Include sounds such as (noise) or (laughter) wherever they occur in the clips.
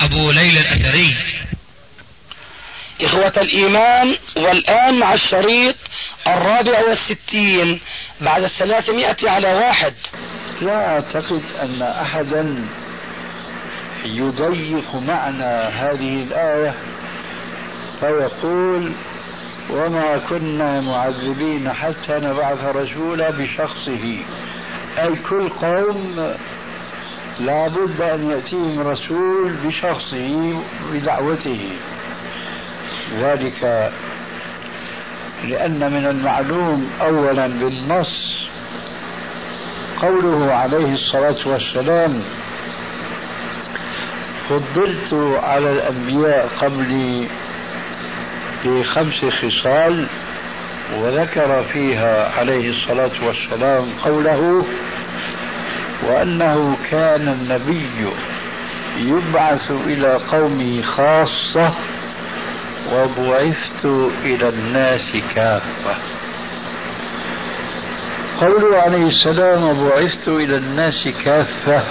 أبو ليلى الأثري. إخوة الإيمان والآن مع الشريط الرابع والستين بعد الثلاثمائة على واحد. لا أعتقد أن أحدا يضيق معنى هذه الآية فيقول وما كنا معذبين حتى نبعث رسولا بشخصه. أي كل قوم لابد أن يأتيهم رسول بشخصه بدعوته. ذلك لأن من المعلوم أولا بالنص قوله عليه الصلاة والسلام فضلت على الأنبياء قبلي بخمس خصال وذكر فيها عليه الصلاة والسلام قوله وأنه كان النبي يبعث إلى قومه خاصة وبعثت إلى الناس كافة. قوله عليه السلام وبعثت إلى الناس كافة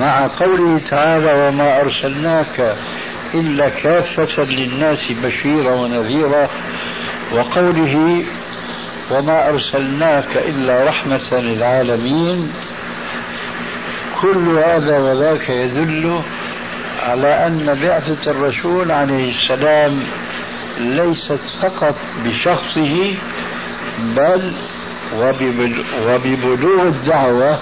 مع قوله تعالى وما أرسلناك إلا كافة للناس بشيرا ونذيرا وقوله وما أرسلناك إلا رحمة للعالمين. كل هذا وذاك يدل على أن بعثة الرسول عليه السلام ليست فقط بشخصه بل وببلوغ الدعوة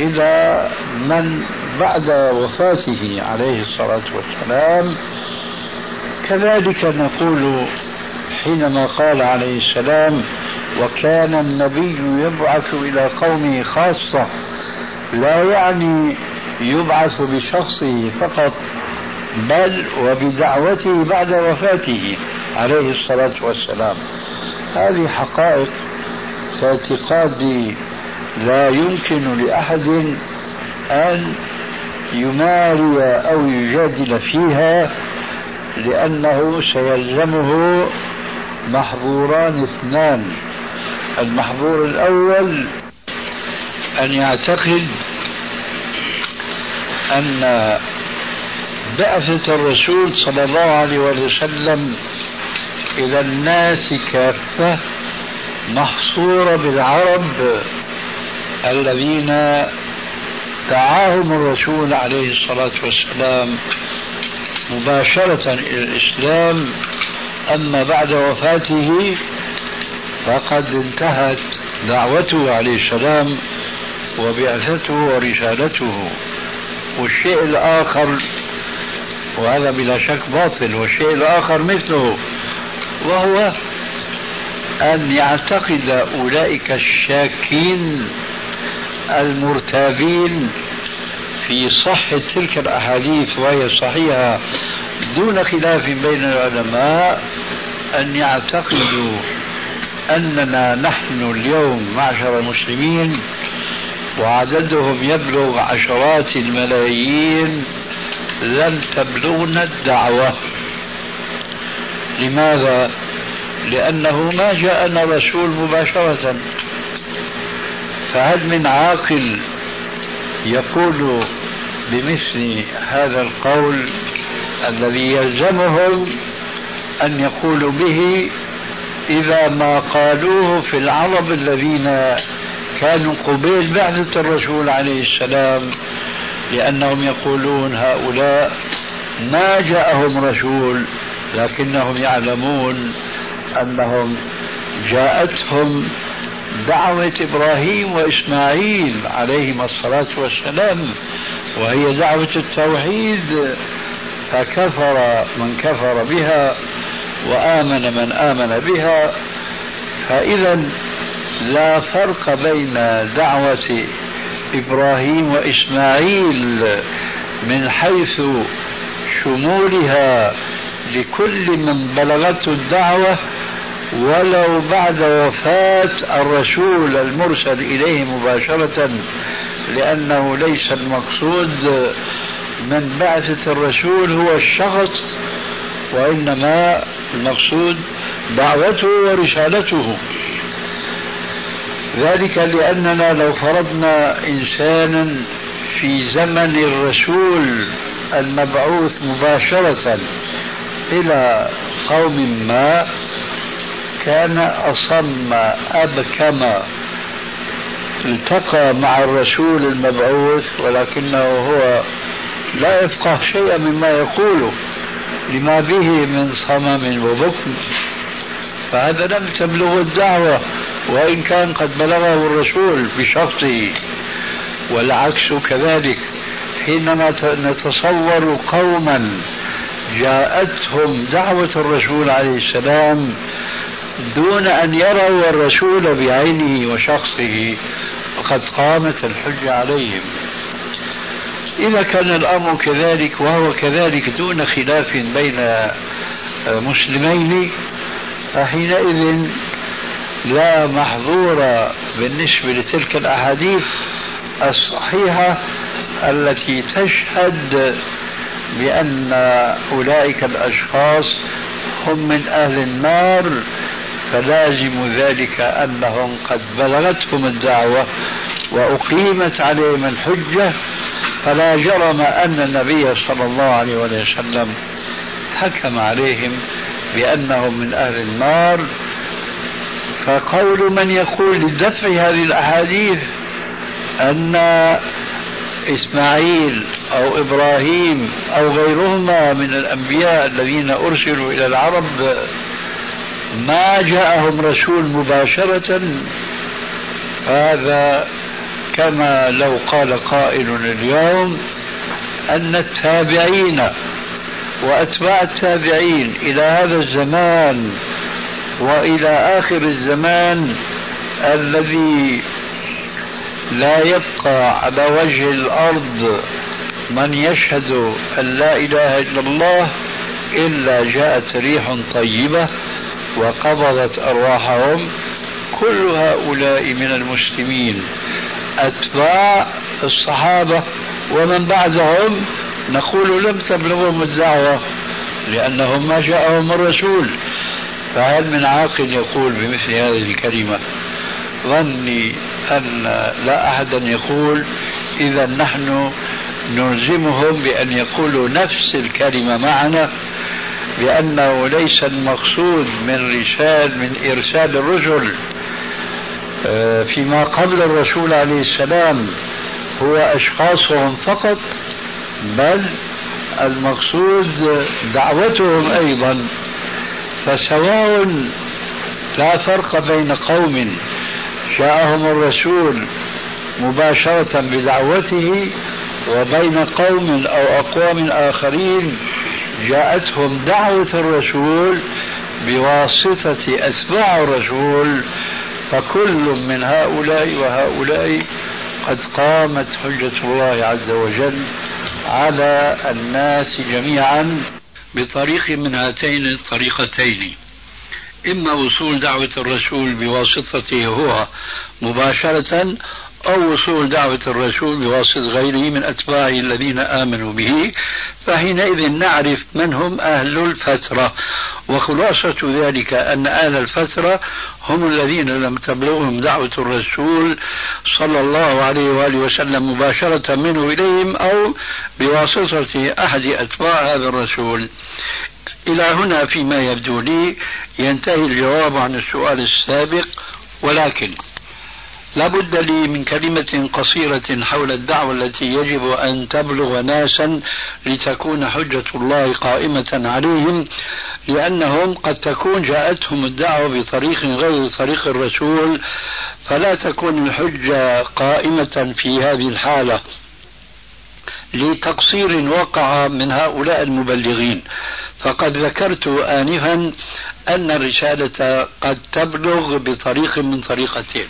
إلى من بعد وفاته عليه الصلاة والسلام. كذلك نقول حينما قال عليه السلام وكان النبي يبعث إلى قومه خاصة لا يعني يبعث بشخصه فقط بل وبدعوته بعد وفاته عليه الصلاة والسلام. هذه حقائق اعتقادي لا يمكن لأحد أن يماري أو يجادل فيها لأنه سيلزمه محظوران اثنان. المحظور الأول أن يعتقد أن بعثة الرسول صلى الله عليه وسلم إلى الناس كافة محصورة بالعرب الذين دعاهم الرسول عليه الصلاة والسلام مباشرة إلى الإسلام. أما بعد وفاته فقد انتهت دعوته عليه السلام. وبعثته ورسالته. والشيء الآخر وهذا بلا شك باطل والشيء الآخر مثله وهو أن يعتقد أولئك الشاكين المرتابين في صحة تلك الأحاديث وهي صحيحة دون خلاف بين العلماء أن يعتقدوا أننا نحن اليوم معشر المسلمين وعددهم يبلغ عشرات الملايين لم تبلغنا الدعوة لماذا؟ لأنه ما جاءنا رسول مباشرة فهل من عاقل يقول بمثل هذا القول الذي يلزمهم أن يقولوا به إذا ما قالوه في العرب الذين كانوا قبيل بعثة الرسول عليه السلام لأنهم يقولون هؤلاء ما جاءهم رسول لكنهم يعلمون أنهم جاءتهم دعوة إبراهيم وإسماعيل عليهما الصلاة والسلام وهي دعوة التوحيد. فكفر من كفر بها وآمن من آمن بها. فإذا لا فرق بين دعوة إبراهيم وإسماعيل من حيث شمولها لكل من بلغته الدعوة ولو بعد وفاة الرسول المرسل إليه مباشرة لأنه ليس المقصود من بعثة الرسول هو الشخص وإنما المقصود دعوته ورسالته. ذلك لأننا لو فرضنا إنسانا في زمن الرسول المبعوث مباشرة إلى قوم ما كان أصم أبكم التقى مع الرسول المبعوث ولكنه هو لا يفقه شيئا مما يقوله لما به من صمم وبكم. فهذا لم تبلغه الدعوة. وإن كان قد بلغه الرسول بشخصه والعكس كذلك. حينما نتصور قوما جاءتهم دعوة الرسول عليه السلام دون أن يروا الرسول بعينه وشخصه وقد قامت الحجة عليهم. إذا كان الأمر كذلك وهو كذلك دون خلاف بين مسلمين فحينئذ لا محظور بالنسبة لتلك الأحاديث الصحيحة التي تشهد بأن أولئك الأشخاص هم من أهل النار فلازم ذلك أنهم قد بلغتهم الدعوة وأقيمت عليهم الحجة. فلا جرم أن النبي صلى الله عليه وسلم حكم عليهم بأنهم من أهل النار. فقول من يقول لدفع هذه الأحاديث أن إسماعيل أو إبراهيم أو غيرهما من الأنبياء الذين أرسلوا إلى العرب ما جاءهم رسول مباشرة هذا كما لو قال قائل اليوم أن التابعين وأتباع التابعين إلى هذا الزمان وإلى آخر الزمان الذي لا يبقى على وجه الأرض من يشهد أن لا إله إلا الله إلا جاءت ريح طيبة وقبضت أرواحهم كل هؤلاء من المسلمين أتباع الصحابة. ومن بعدهم نقول لم تبلغهم الدعوة لأنهم ما جاءهم الرسول. فهل من عاقل يقول بمثل هذه الكلمة ظني أن لا أحدا يقول إذا نحن نلزمهم بأن يقولوا نفس الكلمة معنا بأنه ليس المقصود من رسال من إرسال الرسل آه، فيما قبل الرسول عليه السلام هو أشخاصهم فقط بل المقصود دعوتهم أيضا فسواء لا فرق بين قوم جاءهم الرسول مباشرة بدعوته وبين قوم أو أقوام آخرين جاءتهم دعوة الرسول بواسطة أتباع الرسول فكل من هؤلاء وهؤلاء قد قامت حجة الله عز وجل على الناس جميعا بطريق من هاتين الطريقتين. إما وصول دعوة الرسول بواسطته هو مباشرة أو وصول دعوة الرسول بواسطة غيره من أتباعه الذين آمنوا به فحينئذ نعرف من هم أهل الفترة. وخلاصة ذلك أن أهل الفترة هم الذين لم تبلغهم دعوة الرسول صلى الله عليه وآله وسلم مباشرة منه إليهم أو بواسطة أحد أتباع هذا الرسول. إلى هنا فيما يبدو لي ينتهي الجواب عن السؤال السابق ولكن لابد لي من كلمة قصيرة حول الدعوة التي يجب أن تبلغ ناسا لتكون حجة الله قائمة عليهم لأنهم قد تكون جاءتهم الدعوة بطريق غير طريق الرسول فلا تكون الحجة قائمة في هذه الحالة. لتقصير وقع من هؤلاء المبلغين. فقد ذكرت آنفا أن الرسالة قد تبلغ بطريق من طريقتين.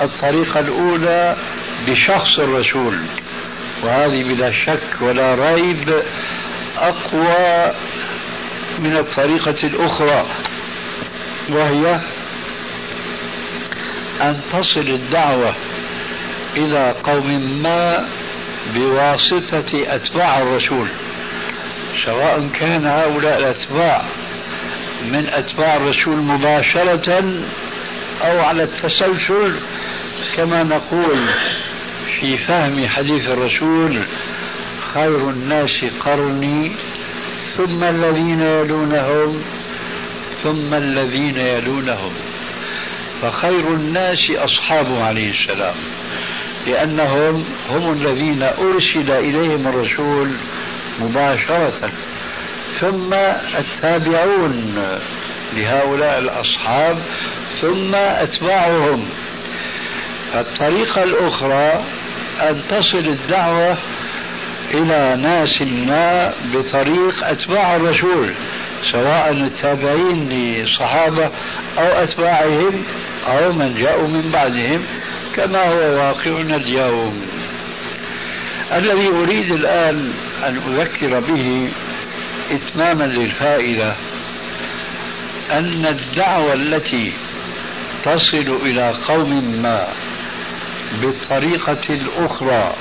الطريقة الأولى بشخص الرسول وهذه بلا شك ولا ريب أقوى من الطريقة الأخرى وهي أن تصل الدعوة إلى قوم ما بواسطة أتباع الرسول سواء كان هؤلاء الأتباع من أتباع الرسول مباشرة أو على التسلسل كما نقول في فهم حديث الرسول خير الناس قرني ثم الذين يلونهم ثم الذين يلونهم. فخير الناس أصحابه عليه السلام لأنهم هم الذين أرسل إليهم الرسول مباشرة. ثم التابعون لهؤلاء الأصحاب ثم أتباعهم. الطريقة الأخرى أن تصل الدعوة إلى ناس ما بطريق أتباع الرسول سواء التابعين للصحابة أو أتباعهم أو من جاءوا من بعدهم كما هو واقعنا اليوم. الذي أريد الآن أن أذكر به إتماما للفائدة أن الدعوة التي تصل إلى قوم ما بالطريقة الأخرى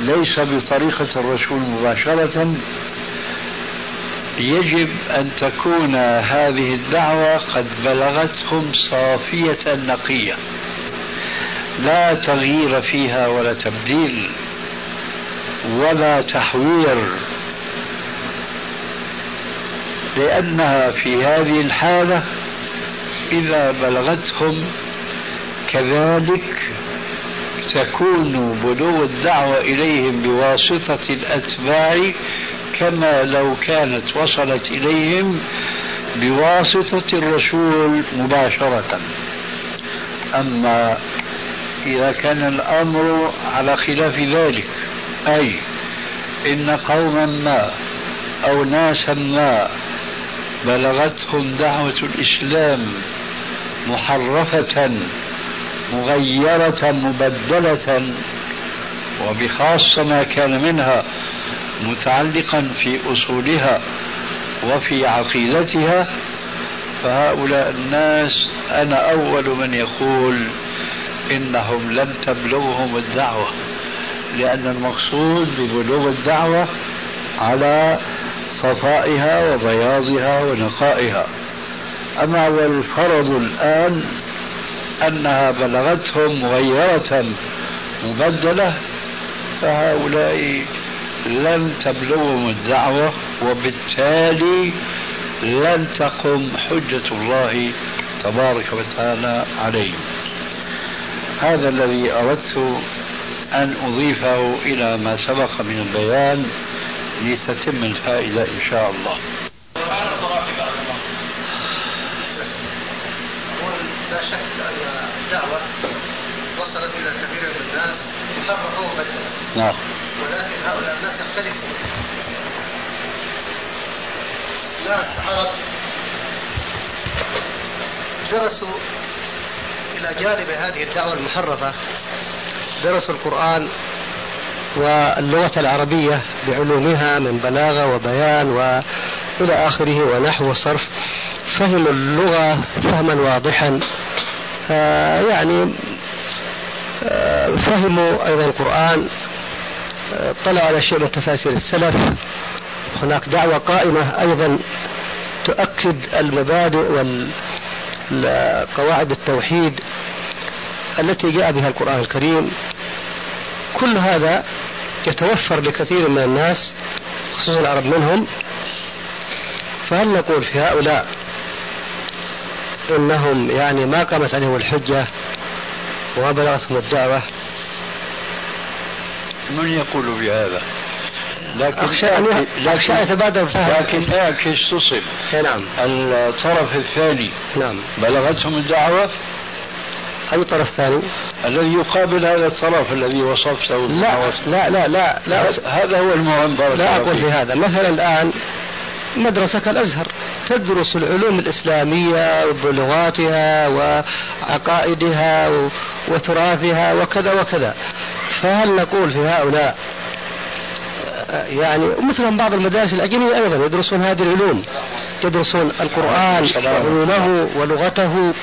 ليس بطريقة الرسول مباشرة. يجب أن تكون هذه الدعوة قد بلغتهم صافية نقية لا تغيير فيها ولا تبديل ولا تحوير لأنها في هذه الحالة إذا بلغتهم كذلك تكون بلوغ الدعوة إليهم بواسطة الأتباع كما لو كانت وصلت إليهم بواسطة الرسول مباشرة. أما إذا كان الأمر على خلاف ذلك أي إن قوما ما أو ناسا ما بلغتهم دعوة الإسلام محرفة مغيرة مبدلة وبخاصة ما كان منها متعلقا في أصولها وفي عقيدتها فهؤلاء الناس أنا أول من يقول إنهم لم تبلغهم الدعوة لأن المقصود ببلوغ الدعوة على صفائها وبياضها ونقائها. أما والفرض الآن أنها بلغتهم مغيرة مبدلة فهؤلاء لن تبلغهم الدعوة وبالتالي لن تقم حجة الله تبارك وتعالى عليهم. هذا الذي أردت أن أضيفه إلى ما سبق من البيان لتتم الفائدة إن شاء الله لا شك أن الدعوة وصلت إلى كثير من الناس محرفة ومبدلة نعم. ولكن هؤلاء الناس يختلفون. ناس عرب درسوا إلى جانب هذه الدعوة المحرفة درسوا القرآن واللغة العربية بعلومها من بلاغة وبيان وإلى آخره ونحو وصرف فهموا اللغة فهما واضحا. آه يعني فهموا أيضا القرآن آه طلعوا على شيء من تفاسير السلف. هناك دعوة قائمة أيضا تؤكد المبادئ والقواعد التوحيد التي جاء بها القرآن الكريم. كل هذا يتوفر لكثير من الناس خصوصا العرب منهم. فهل نقول في هؤلاء إنهم يعني ما قامت عليهم الحجة؟ وما بلغتهم الدعوة. من يقول بهذا؟ لكن أخشى أن أخشى يتبادر فهم لكن اعكس تصل. نعم. الطرف الثاني. نعم. بلغتهم الدعوة؟ أي طرف ثاني؟ الذي يقابل هذا الطرف الذي وصفته لا لا لا لا, لا. هذا هو المهم لا أقول في هذا مثلا الآن مدرسة كالأزهر تدرس العلوم الإسلامية بلغاتها وعقائدها وتراثها وكذا وكذا. فهل نقول في هؤلاء يعني مثلا بعض المدارس الأجنبية أيضا يدرسون هذه العلوم. يدرسون القرآن وعلومه ولغته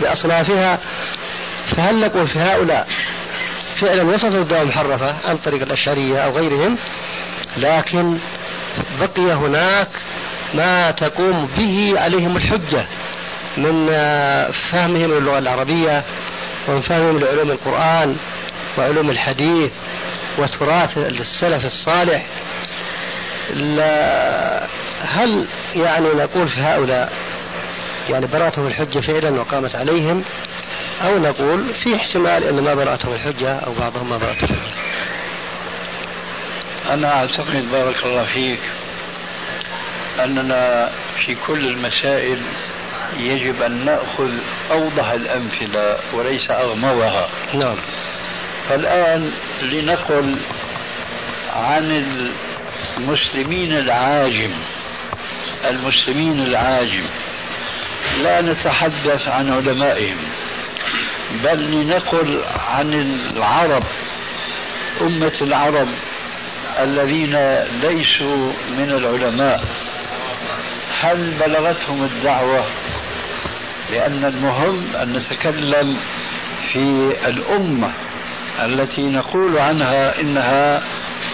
بأصنافها. فهل نقول في هؤلاء فعلا وصلوا الدعوة محرفة عن طريق الأشعرية أو غيرهم؟ لكن بقي هناك ما تقوم به عليهم الحجة من فهمهم اللغة العربية ومن فهمهم لعلوم القرآن وعلوم الحديث وتراث السلف الصالح. هل يعني نقول في هؤلاء يعني برأتهم الحجة فعلا وقامت عليهم؟ أو نقول في احتمال أن ما برأتهم الحجة أو بعضهم ما برأتهم الحجة؟ أنا أعتقد بارك الله فيك أننا في كل المسائل يجب أن نأخذ أوضح الأمثلة وليس أغمضها. نعم. فالآن لنقل عن المسلمين العاجم. المسلمين العاجم. لا نتحدث عن علمائهم بل لنقل عن العرب أمة العرب. الذين ليسوا من العلماء هل بلغتهم الدعوة؟ لأن المهم أن نتكلم في الأمة التي نقول عنها إنها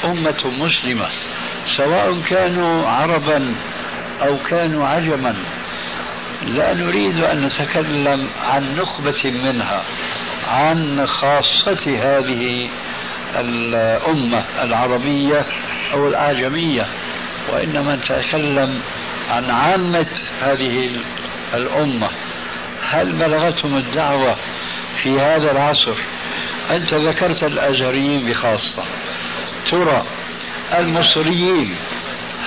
أمة مسلمة سواء كانوا عربا أو كانوا عجما لا نريد أن نتكلم عن نخبة منها عن خاصة هذه الأمة العربية أو الأعجمية وإنما نتكلم عن عامة هذه الأمة. هل بلغتهم الدعوة في هذا العصر؟ أنت ذكرت الأزهريين بخاصة. ترى المصريين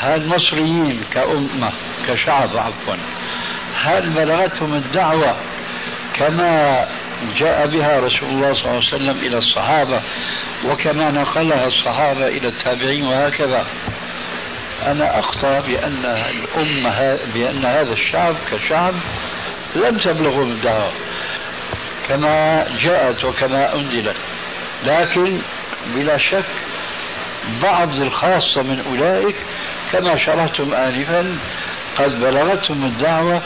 المصريين كأمة كشعب عفوا هل بلغتهم الدعوة كما جاء بها رسول الله صلى الله عليه وسلم إلى الصحابة وكما نقلها الصحابة إلى التابعين وهكذا. أنا أقطع بأن الأمة بأن هذا الشعب كشعب لم تبلغهم الدعوة كما جاءت وكما أنزلت. لكن بلا شك بعض الخاصة من أولئك كما شرحتم آنفا قد بلغتهم الدعوة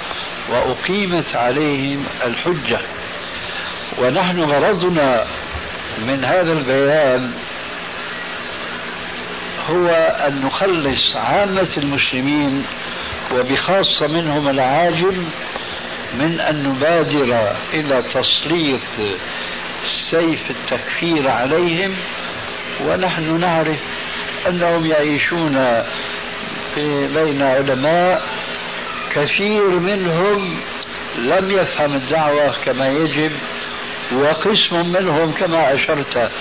وأقيمت عليهم الحجة. ونحن غرضنا من هذا البيان هو أن نخلص عامة المسلمين وبخاصة منهم العاجل من أن نبادر إلى تسليط سيف التكفير عليهم ونحن نعرف أنهم يعيشون بين علماء كثير منهم لم يفهم الدعوة كما يجب وقسم منهم كما أشرت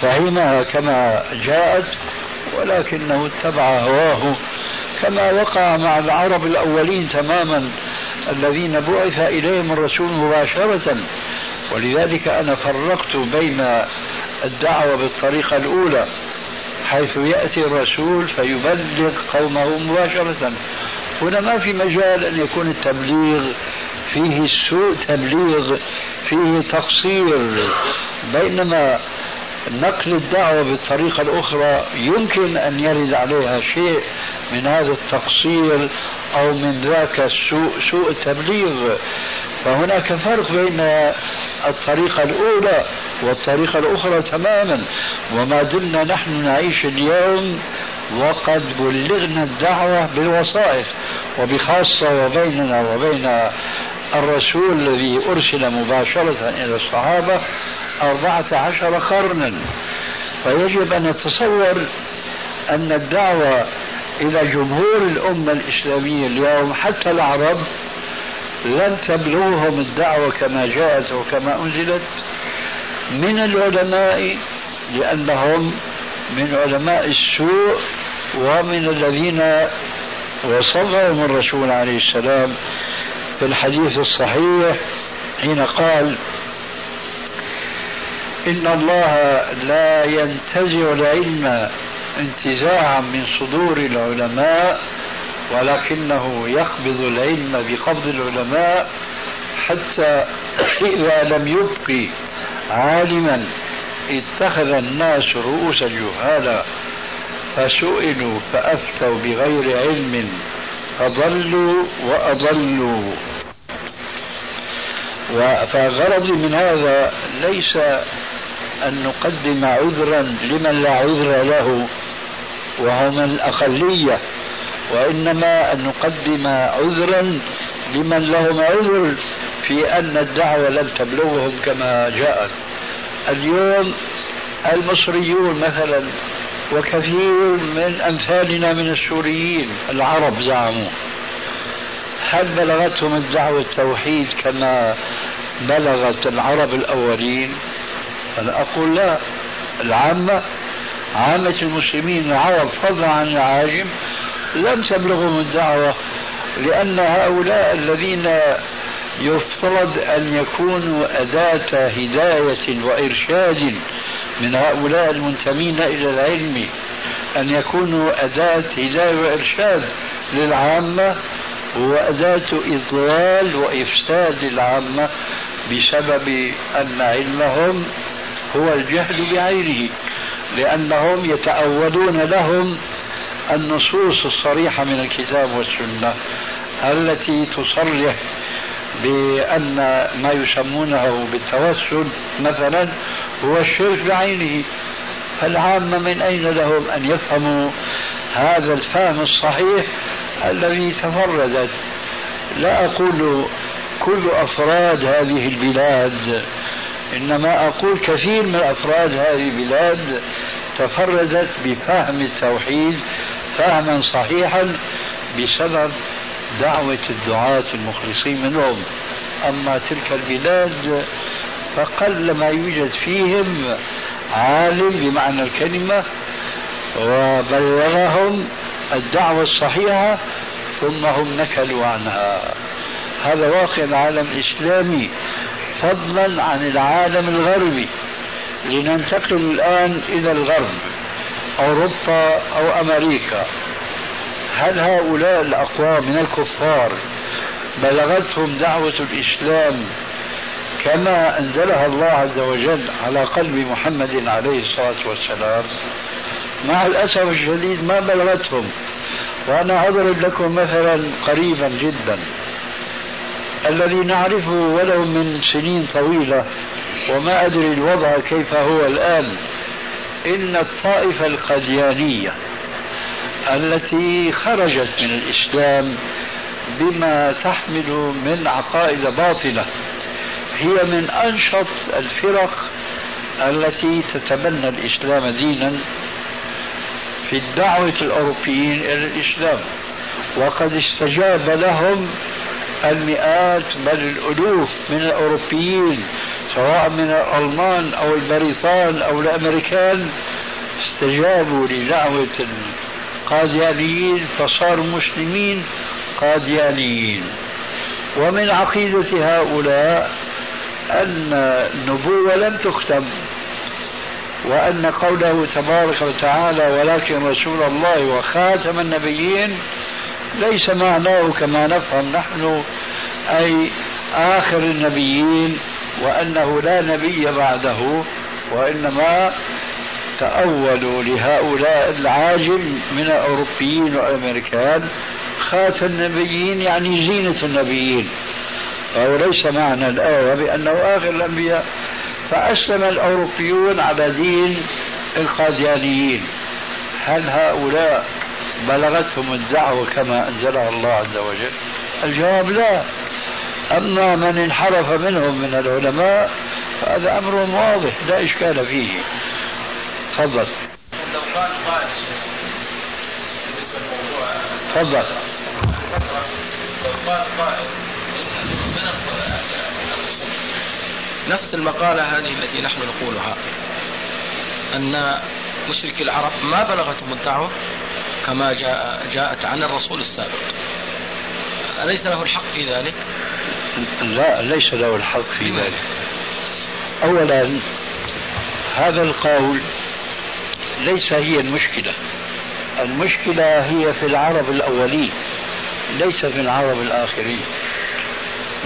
فهمها كما جاءت ولكنه اتبع هواه. كما وقع مع العرب الأولين تماما الذين بعث إليهم الرسول مباشرة. ولذلك أنا فرقت بين الدعوة بالطريقة الأولى حيث يأتي الرسول فيبلغ قومه مباشرة. هنا ما في مجال أن يكون التبليغ فيه سوء تبليغ فيه تقصير. بينما نقل الدعوة بالطريقة الأخرى يمكن أن يرد عليها شيء من هذا التقصير أو من ذاك السوء سوء التبليغ. فهناك فرق بين الطريقة الأولى والطريقة الأخرى تماما. وما دلنا نحن نعيش اليوم وقد بلغنا الدعوة بالوسائط وبخاصة وبيننا وبين الرسول الذي أرسل مباشرة إلى الصحابة أربعة عشر قرنا. فيجب أن نتصور أن الدعوة إلى جمهور الأمة الإسلامية اليوم حتى العرب لن تبلغهم الدعوة كما جاءت وكما أنزلت من العلماء لأنهم من علماء السوء ومن الذين وصفهم الرسول عليه السلام في الحديث الصحيح حين قال إن الله لا ينتزع العلم انتزاعا من صدور العلماء ولكنه يقبض العلم بقبض العلماء حتى إذا لم يبق عالما اتخذ الناس رؤوسا جهالا فسئلوا فأفتوا بغير علم فضلوا وأضلوا. فغرضي من هذا ليس أن نقدم عذرا لمن لا عذر له وهم الأقلية. وإنما أن نقدم عذرا لمن لهم عذر في أن الدعوة لم تبلغهم كما جاءت اليوم المصريون مثلا وكثير من أمثالنا من السوريين العرب زعموا هل بلغتهم الدعوة التوحيد كما بلغت العرب الأولين؟ أنا أقول لا. العامة عامة المسلمين العرب فضلا عن العاجم لم تبلغهم الدعوة لأن هؤلاء الذين يفترض أن يكونوا أداة هداية وإرشاد من هؤلاء المنتمين إلى العلم أن يكونوا أداة هداية وإرشاد للعامة وأداة إضلال وإفساد للعامة بسبب أن علمهم هو الجهل بعينه لأنهم يتأولون لهم النصوص الصريحة من الكتاب والسنة التي تصرح بأن ما يسمونه بالتوسل مثلا هو الشرك بعينه. فالعامة من أين لهم أن يفهموا هذا الفهم الصحيح الذي تفردت؟ لا أقول كل أفراد هذه البلاد إنما أقول كثير من أفراد هذه البلاد تفردت بفهم التوحيد فهما صحيحا بسبب دعوة الدعاة المخلصين منهم. أما تلك البلاد فقل ما يوجد فيهم عالم بمعنى الكلمة وبلغهم الدعوة الصحيحة ثم هم نكلوا عنها. هذا واقع العالم الإسلامي فضلا عن العالم الغربي. لننتقل الآن إلى الغرب. أوروبا أو أمريكا. هل هؤلاء الأقوام من الكفار بلغتهم دعوة الإسلام كما أنزلها الله عز وجل على قلب محمد عليه الصلاة والسلام؟ مع الأسف الشديد ما بلغتهم. وأنا أضرب لكم مثلا قريبا جدا. الذي نعرفه ولو من سنين طويلة وما أدري الوضع كيف هو الآن إن الطائفة القديانية التي خرجت من الإسلام بما تحمل من عقائد باطلة هي من أنشط الفرق التي تتبنى الإسلام دينا في الدعوة الأوروبيين إلى الإسلام. وقد استجاب لهم المئات بل الألوف من الأوروبيين سواء من الألمان أو البريطان أو الأمريكان استجابوا لدعوة القاديانيين فصاروا مسلمين قاديانيين ومن عقيدة هؤلاء أن النبوة لم تختم وأن قوله تبارك وتعالى ولكن رسول الله وخاتم النبيين ليس معناه كما نفهم نحن أي آخر النبيين وأنه لا نبي بعده وإنما تأولوا لهؤلاء العاجل من الأوروبيين والأمريكان خاتم النبيين يعني زينة النبيين. فهو ليس معنى الآية بأنه آخر الأنبياء. فأسلم الأوروبيون على دين القاديانيين. هل هؤلاء بلغتهم الدعوة كما أنزلها الله عز وجل؟ الجواب لا. أما من انحرف منهم من العلماء فهذا أمر واضح لا إشكال فيه. تفضل. قائل تفضل. نفس المقالة هذه التي نحن نقولها أن مشركي العرب ما بلغتهم الدعوة كما جاء جاءت عن الرسول السابق. أليس له الحق في ذلك؟ لا ليس له الحق في ذلك. أولا هذا القول ليس هي المشكلة. المشكلة هي في العرب الأولين ليس في العرب الآخرين.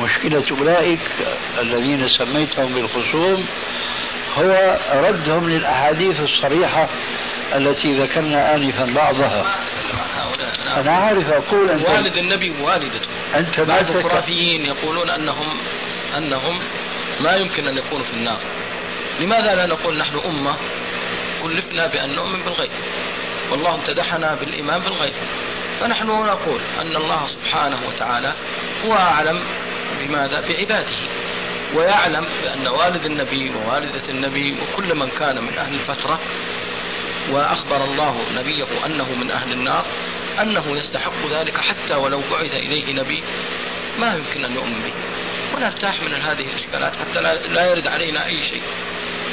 مشكلة أولئك الذين سميتهم بالخصوم هو ردهم للأحاديث الصريحة التي ذكرنا آنفا بعضها. أنا عارف أقول أنت والد النبي ووالدته أنت ما. الخرافيين يقولون انهم أنهم ما يمكن أن يكونوا في النار. لماذا لا نقول نحن أمة كلفنا بأن نؤمن بالغيب؟ والله امتدحنا بالإيمان بالغيب. فنحن نقول أن الله سبحانه وتعالى هو أعلم بماذا؟ بعباده. ويعلم بأن والد النبي ووالدة النبي وكل من كان من أهل الفترة وأخبر الله نبيه أنه من أهل النار أنه يستحق ذلك حتى ولو بعث إليه نبي ما يمكن أن نؤمن به. ونرتاح من هذه الأشكالات حتى لا, لا يرد علينا أي شيء.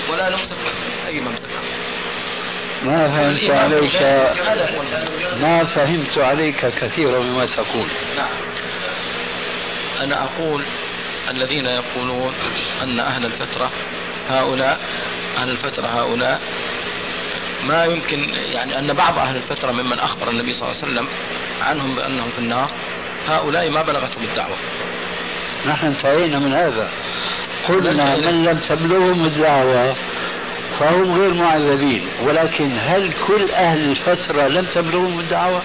ولا نمسك أي ممسكه ما فهمت عليك. ما فهمت عليك كثيرا مما تقول. نعم. أنا أقول الذين يقولون أن أهل الفترة هؤلاء أهل الفترة هؤلاء ما يمكن يعني أن بعض أهل الفترة ممن أخبر النبي صلى الله عليه وسلم عنهم بأنهم في النار هؤلاء ما بلغتهم الدعوة. نحن انتهينا من هذا. قلنا من لم تبلغهم الدعوة فهم غير معذبين. ولكن هل كل أهل الفترة لم تبلغهم الدعوة؟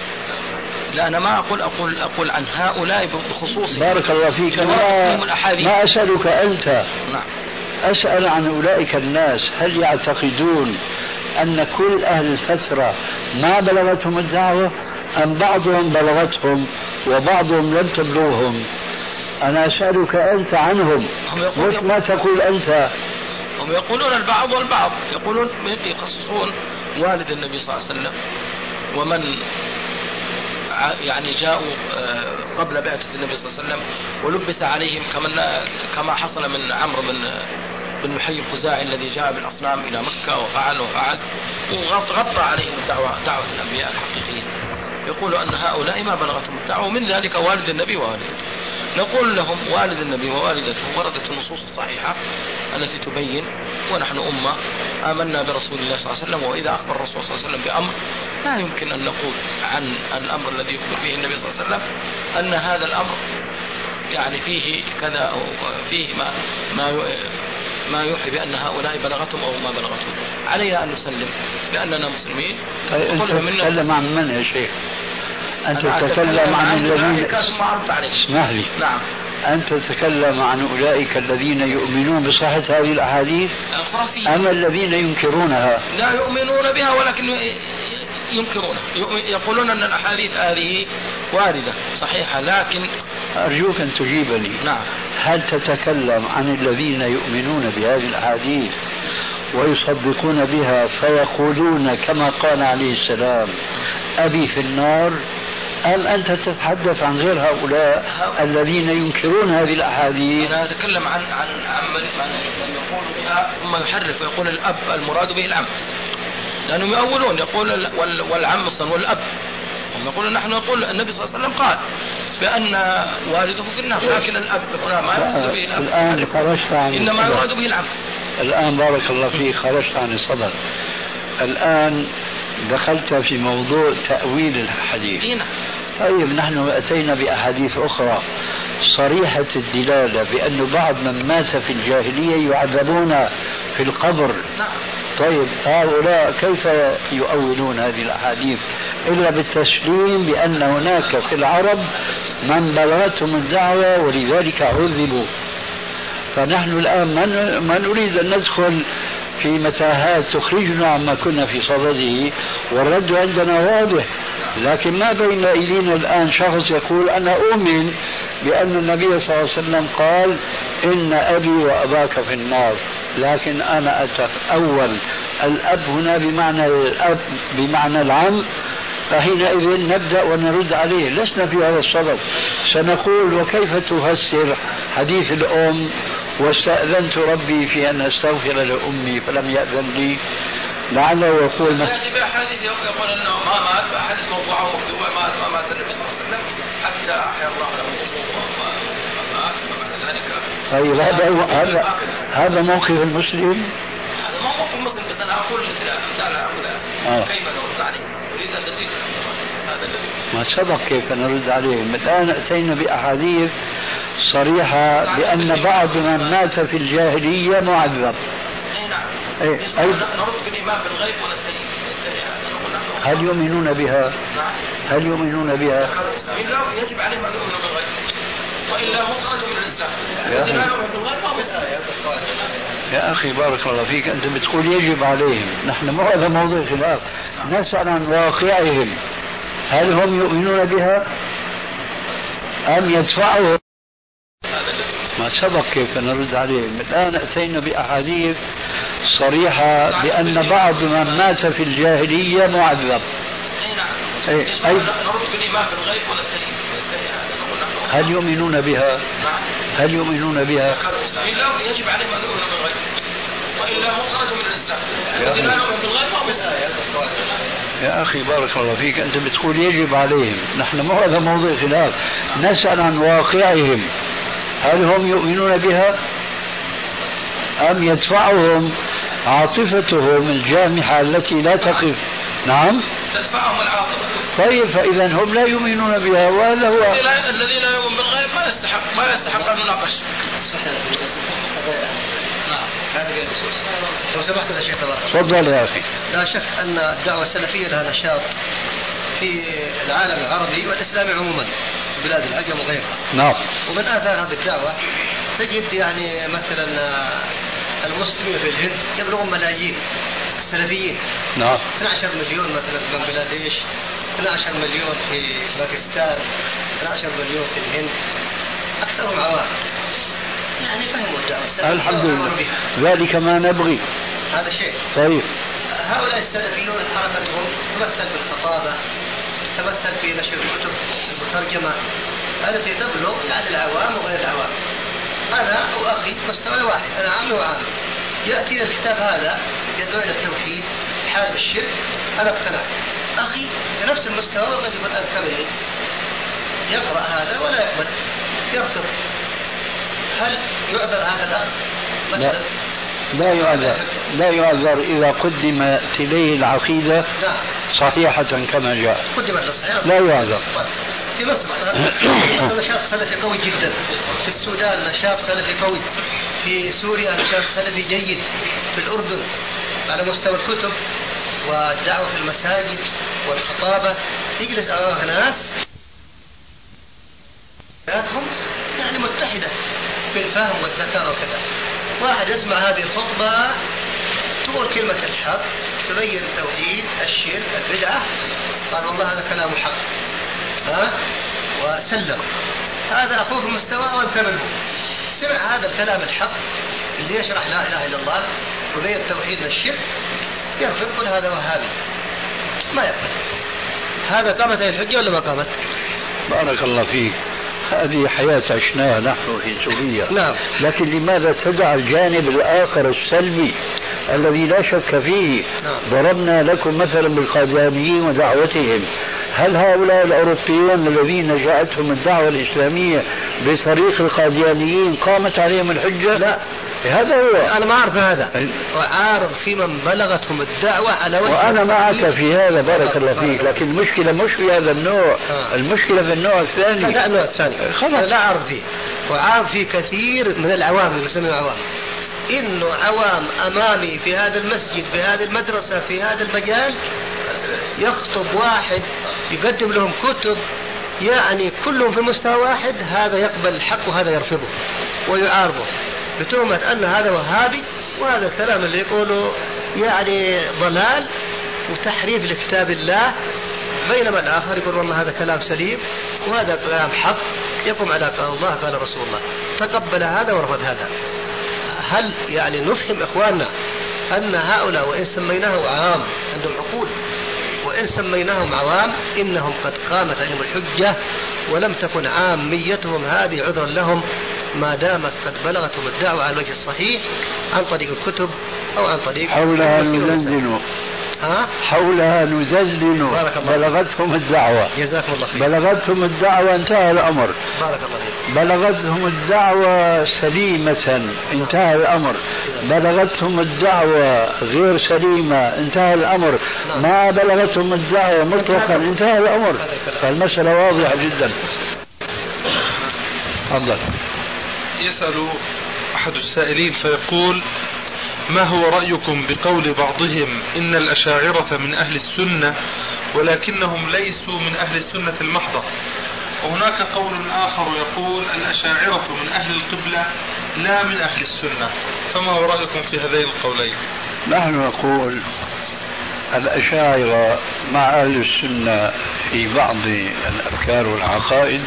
لا أنا ما أقول أقول أقول عن هؤلاء بخصوص بارك الله فيك. ما. ما أسألك أنت. نعم. أسأل عن أولئك الناس. هل يعتقدون أن كل أهل الفترة ما بلغتهم الدعوة أم بعضهم بلغتهم وبعضهم لم تبلغهم. أنا أسألك أنت عنهم. مش ما تقول أنت. هم يقولون البعض والبعض. يقولون يخصصون والد النبي صلى الله عليه وسلم ومن يعني جاءوا آه، قبل بعثة النبي صلى الله عليه وسلم ولبس عليهم كما كما حصل من عمرو بن بن محي الخزاعي الذي جاء بالأصنام إلى مكة وفعل وفعل وغطى عليهم الدعوه دعوة الأنبياء الحقيقيين. يقول أن هؤلاء ما بلغتهم الدعوة ومن ذلك والد النبي ووالدته. نقول لهم والد النبي ووالدته وردت النصوص الصحيحة التي تبين ونحن أمة آمنا برسول الله صلى الله عليه وسلم وإذا أخبر الرسول صلى الله عليه وسلم بأمر لا يمكن أن نقول عن الأمر الذي يخبر به النبي صلى الله عليه وسلم أن هذا الأمر يعني فيه كذا أو فيه ما ما ما يوحي بأن هؤلاء بلغتهم أو ما بلغتهم. علينا أن نسلم بأننا مسلمين. طيب أنت تتكلم عن من يا شيخ؟ أنت تتكلم عن الذين اسمح لي نعم. أنت تتكلم عن أولئك الذين يؤمنون بصحة هذه الأحاديث؟ خرافية أم الذين ينكرونها؟ لا يؤمنون بها ولكن ينكرونها يقولون أن الأحاديث هذه واردة صحيحة لكن أرجوك أن تجيبني. نعم. هل تتكلم عن الذين يؤمنون بهذه الأحاديث ويصدقون بها فيقولون كما قال عليه السلام أبي في النار؟ أم أنت تتحدث عن غير هؤلاء الذين ينكرون هذه الأحاديث؟ أنا أتكلم عن عن عن من من يقول بها ثم يحرف ويقول الأب المراد به العم لانهم يؤولون يقول ال- وال- والعم أصلا والأب. هم يقولون نحن نقول النبي صلى الله عليه وسلم قال بأن والده في النار لكن الأب هنا ما يراد به الأب. الآن خرجت عن إنما الصدد. يراد به العم. الآن بارك الله فيك خرجت عن الصدد الآن دخلت في موضوع تأويل الحديث. إيه نعم. طيب نحن أتينا بأحاديث أخرى. صريحة الدلالة بأن بعض من مات في الجاهلية يعذبون في القبر. نعم. طيب هؤلاء كيف يؤولون هذه الأحاديث؟ إلا بالتسليم بأن هناك في العرب من بلغتهم الدعوة ولذلك عذبوا. فنحن الآن ما نريد أن ندخل في متاهات تخرجنا عما كنا في صدده والرد عندنا واضح. لكن ما بين أيدينا الآن شخص يقول أنا أؤمن بأن النبي صلى الله عليه وسلم قال إن أبي وأباك في النار. لكن أنا أتأول الأب هنا بمعنى الأب بمعنى العم فحينئذ نبدأ ونرد عليه. لسنا في هذا الصدد. سنقول وكيف تفسر حديث الأم؟ واستأذنت ربي في أن أستغفر لأمي فلم يأذن لي. لعله يقول باحاديث يقول إنه ما مات موضوعه ومكتوبه ما ما مات النبي صلى الله عليه وسلم حتى أحيا الله له طيب هذا هذا هذا موقف المسلم؟ هذا ما موقف مسلم بس أنا أقول مثل امثال هؤلاء آه. كيف نرد عليه؟ أريد أن تزيد هذا الذي ما سبق كيف نرد عليهم الآن أتينا بأحاديث صريحة بأن بعض من مات في الجاهلية معذب. إي نعم. إيه، أي. نرد بالايمان بالغيب ننتهي هل يؤمنون بها؟ هل يؤمنون بها؟ يجب عليهم أن يؤمنوا بالغيب. والا هم خرجوا من فهو يا أخي. بارك الله فيك. أنت بتقول يجب عليهم. نحن مو هذا موضوع خلاف. نسأل عن واقعهم. هل هم يؤمنون بها؟ أم يدفعهم؟ ما سبق كيف نرد عليهم. الآن أتينا بأحاديث صريحة بأن بعض من مات في الجاهلية معذب. نعم. أي, نحن هل يؤمنون بها؟ نعم هل يؤمنون بها؟ كانوا مسلمين لا يجب عليهم أن يؤمنوا بالغيب. والا هم خرجوا من الإسلام. يا الذي لا أخي. يؤمن بالغيب فهو مسلم يا أخي بارك الله فيك. أنت بتقول يجب عليهم. نحن مو هذا موضوع خلاف. نسأل عن واقعهم. هل هم يؤمنون بها؟ أم يدفعهم عاطفتهم الجامحة التي لا تقف. نعم. تدفعهم العاطفة. طيب فإذا هم لا يؤمنون بها وهذا هو الذي لا يؤمن بالغيب ما يستحق ما يستحق أن نناقش نعم. لو سمحت يا شيخ تفضل. يا أخي. لا شك أن الدعوة السلفية لها نشاط في العالم العربي والإسلامي عموما في بلاد العجم وغيرها. نعم. ومن آثار هذه الدعوة تجد يعني مثلا المسلمين في الهند يبلغون ملايين السلفيين نعم. 12 مليون مثلا في بنغلاديش 12 مليون في باكستان 12 مليون في الهند. أكثرهم عوام. يعني فهموا الدعوة. السلفيه الحمد لله ذلك ما نبغي. هذا شيء. طيب. هؤلاء السلفيون حركتهم تمثل بالخطابة تمثل في نشر الكتب المترجمة التي تبلغ يعني العوام وغير العوام. أنا وأخي مستوى واحد أنا عامل وعامل. يأتي الكتاب هذا يدعو إلى التوحيد حال الشرك أنا اقتنعت. أخي بنفس المستوى وقد أذكى مني يقرأ هذا ولا يقبل. يرفض هل يعذر هذا الأخ؟ مثلا. لا يعذر. لا يعذر إذا قدمت إليه العقيدة نعم. صحيحة كما جاء. قدمت لا يعذر. في مصر نشاط سلفي قوي جدا. في السودان نشاط سلفي قوي. في سوريا نشاط سلفي جيد. في الأردن على مستوى الكتب والدعوة في المساجد والخطابة. يجلس أمامه ناس. يعني متحدة في الفهم والذكاء وكذا. واحد يسمع هذه الخطبة تقول كلمة الحق تبين التوحيد الشرك البدعة. قال والله هذا كلام حق. ها وسلم. هذا أخوه في مستواه وأذكى منه. سمع هذا الكلام الحق اللي يشرح لا إله إلا الله وبين التوحيد والشرك. يرفض يقول هذا وهابي ما يقبل. هذا قامت هذه الحجة ولا ما قامت؟ بارك الله فيك. هذه حياة عشناها نحن في سوريا. نعم. لكن لماذا تدع الجانب الآخر السلبي الذي لا شك فيه؟ نعم. ضربنا لكم مثلا بالقاديانيين ودعوتهم. هل هؤلاء الأوروبيون الذين جاءتهم الدعوة الإسلامية بطريق القاديانيين قامت عليهم الحجة؟ لا. هذا هو أنا ما أعرف هذا وعارض في من بلغتهم الدعوة على وجه وأنا معك. في هذا بارك الله فيك لكن المشكلة مش في هذا النوع آه. المشكلة في النوع الثاني هذا النوع الثاني خلاص. أنا لا أعرف فيه وعارض فيه كثير من العوام اللي يسميهم عوام إنه عوام أمامي في هذا المسجد في هذه المدرسة في هذا المجال يخطب واحد يقدم لهم كتب يعني كلهم في مستوى واحد هذا يقبل الحق وهذا يرفضه ويعارضه بتهمة أن هذا وهابي وهذا الكلام اللي يقوله يعني ضلال وتحريف لكتاب الله بينما الآخر يقول والله هذا كلام سليم وهذا كلام حق يقوم على قال الله قال رسول الله تقبل هذا ورفض هذا. هل يعني نفهم إخواننا أن هؤلاء وإن سميناه عام عندهم عقول؟ وإن سميناهم عوام إنهم قد قامت عليهم الحجة ولم تكن عاميتهم هذه عذرا لهم ما دامت قد بلغتهم الدعوة على الوجه الصحيح عن طريق الكتب أو عن طريق حولها. نزلزل ها؟ حولها نزلزل بارك الله. بلغتهم الدعوة. جزاكم الله خير. بلغتهم الدعوة انتهى الأمر. بارك الله فيك. بلغتهم الدعوة سليمة انتهى الأمر. بلغتهم الدعوة غير سليمة انتهى الأمر. نعم. ما بلغتهم الدعوة مطلقا انتهى الأمر. فالمسألة واضحة جدا. تفضل. يسأل أحد السائلين فيقول ما هو رأيكم بقول بعضهم إن الأشاعرة من أهل السنة ولكنهم ليسوا من أهل السنة المحضة؟ وهناك قول آخر يقول الأشاعرة من أهل القبلة لا من أهل السنة. فما هو رأيكم في هذين القولين؟ نحن نقول الأشاعرة مع أهل السنة في بعض الأفكار والعقائد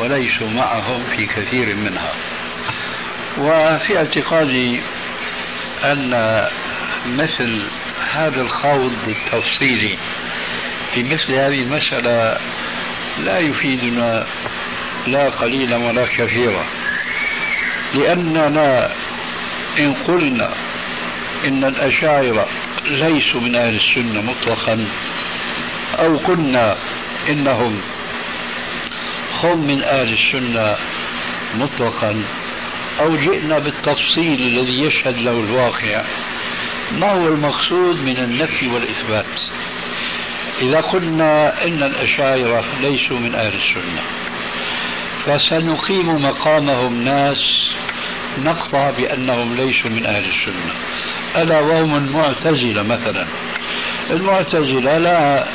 وليسوا معهم في كثير منها. وفي اعتقادي أن مثل هذا الخوض التفصيلي في مثل هذه المسألة لا يفيدنا لا قليلا ولا كثيرا. لأننا إن قلنا إن الأشاعرة ليسوا من أهل السنة مطلقا أو قلنا إنهم هم من أهل السنة مطلقا أو جئنا بالتفصيل الذي يشهد له الواقع. ما هو المقصود من النفي والإثبات؟ إذا قلنا إن الأشاعرة ليسوا من أهل السنة فسنقيم مقامهم ناس نقطع بأنهم ليسوا من أهل السنة. ألا وهم المعتزلة مثلا؟ المعتزلة لا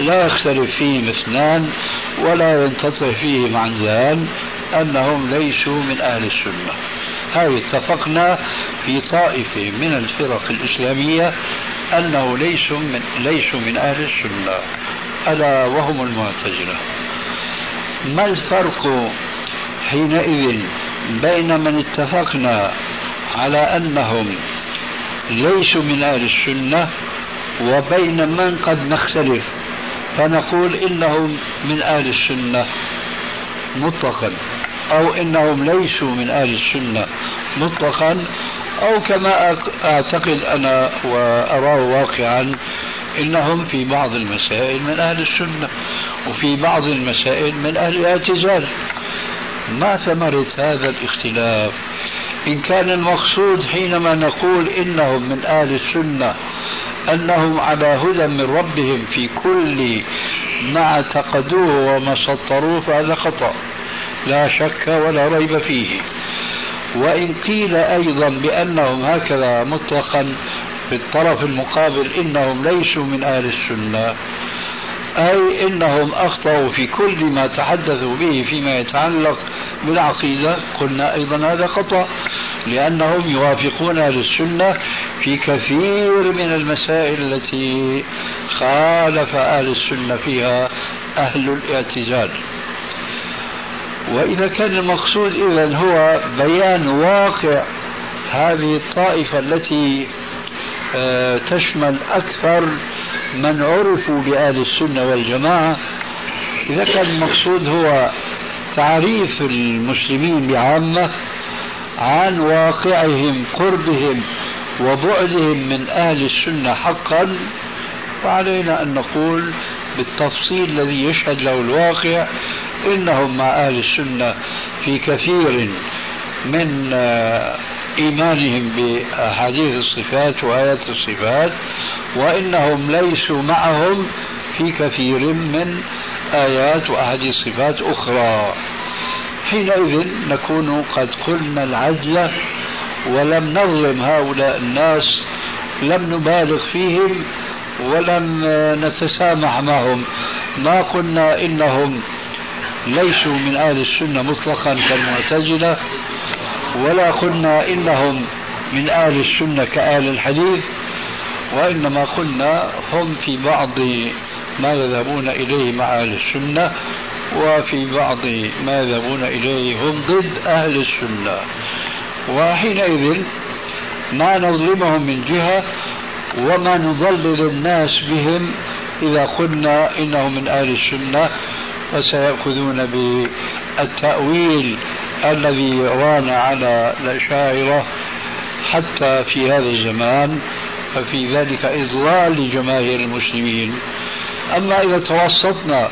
لا يختلف فيهم اثنان ولا ينتطع فيهم عن ذلك أنهم ليسوا من أهل السنة. هذه اتفقنا في طائفة من الفرق الإسلامية أنه ليسوا من ليسوا من أهل السنة. ألا وهم المعتزلة. ما الفرق حينئذ بين من اتفقنا على أنهم ليسوا من أهل السنة وبين من قد نختلف؟ فنقول إنهم من أهل السنة مطلقا. أو إنهم ليسوا من أهل السنة مطلقا أو كما أعتقد أنا وأراه واقعا إنهم في بعض المسائل من أهل السنة وفي بعض المسائل من أهل الاعتزال. ما ثمرة هذا الاختلاف؟ إن كان المقصود حينما نقول إنهم من أهل السنة أنهم على هدى من ربهم في كل ما اعتقدوه وما سطروه فهذا خطأ. لا شك ولا ريب فيه. وإن قيل أيضا بأنهم هكذا مطلقا في الطرف المقابل إنهم ليسوا من أهل السنة أي إنهم أخطأوا في كل ما تحدثوا به فيما يتعلق بالعقيدة قلنا أيضا هذا خطأ لأنهم يوافقون أهل السنة في كثير من المسائل التي خالف أهل السنة فيها أهل الاعتزال. وإذا كان المقصود إذا هو بيان واقع هذه الطائفة التي آه، تشمل أكثر من عرفوا بأهل السنة والجماعة. إذا كان المقصود هو تعريف المسلمين بعامة عن واقعهم قربهم وبعدهم من أهل السنة حقا فعلينا أن نقول بالتفصيل الذي يشهد له الواقع إنهم مع أهل السنة في كثير من آه، إيمانهم بأحاديث الصفات وآيات الصفات وإنهم ليسوا معهم في كثير من آيات وأحاديث صفات أخرى. حينئذ نكون قد قلنا العجلة ولم نظلم هؤلاء الناس لم نبالغ فيهم ولم نتسامح معهم. ما قلنا إنهم ليسوا من أهل السنة مطلقا كالمعتزلة ولا قلنا إنهم من أهل السنة كأهل الحديث وإنما قلنا هم في بعض ما يذهبون إليه مع أهل السنة وفي بعض ما يذهبون إليه هم ضد أهل السنة. وحينئذ ما نظلمهم من جهة وما نضلل الناس بهم إذا قلنا إنهم من أهل السنة. وسيأخذون بالتأويل الذي ران على الأشاعرة حتى في هذا الزمان ففي ذلك إضلال لجماهير المسلمين. أما إذا توسطنا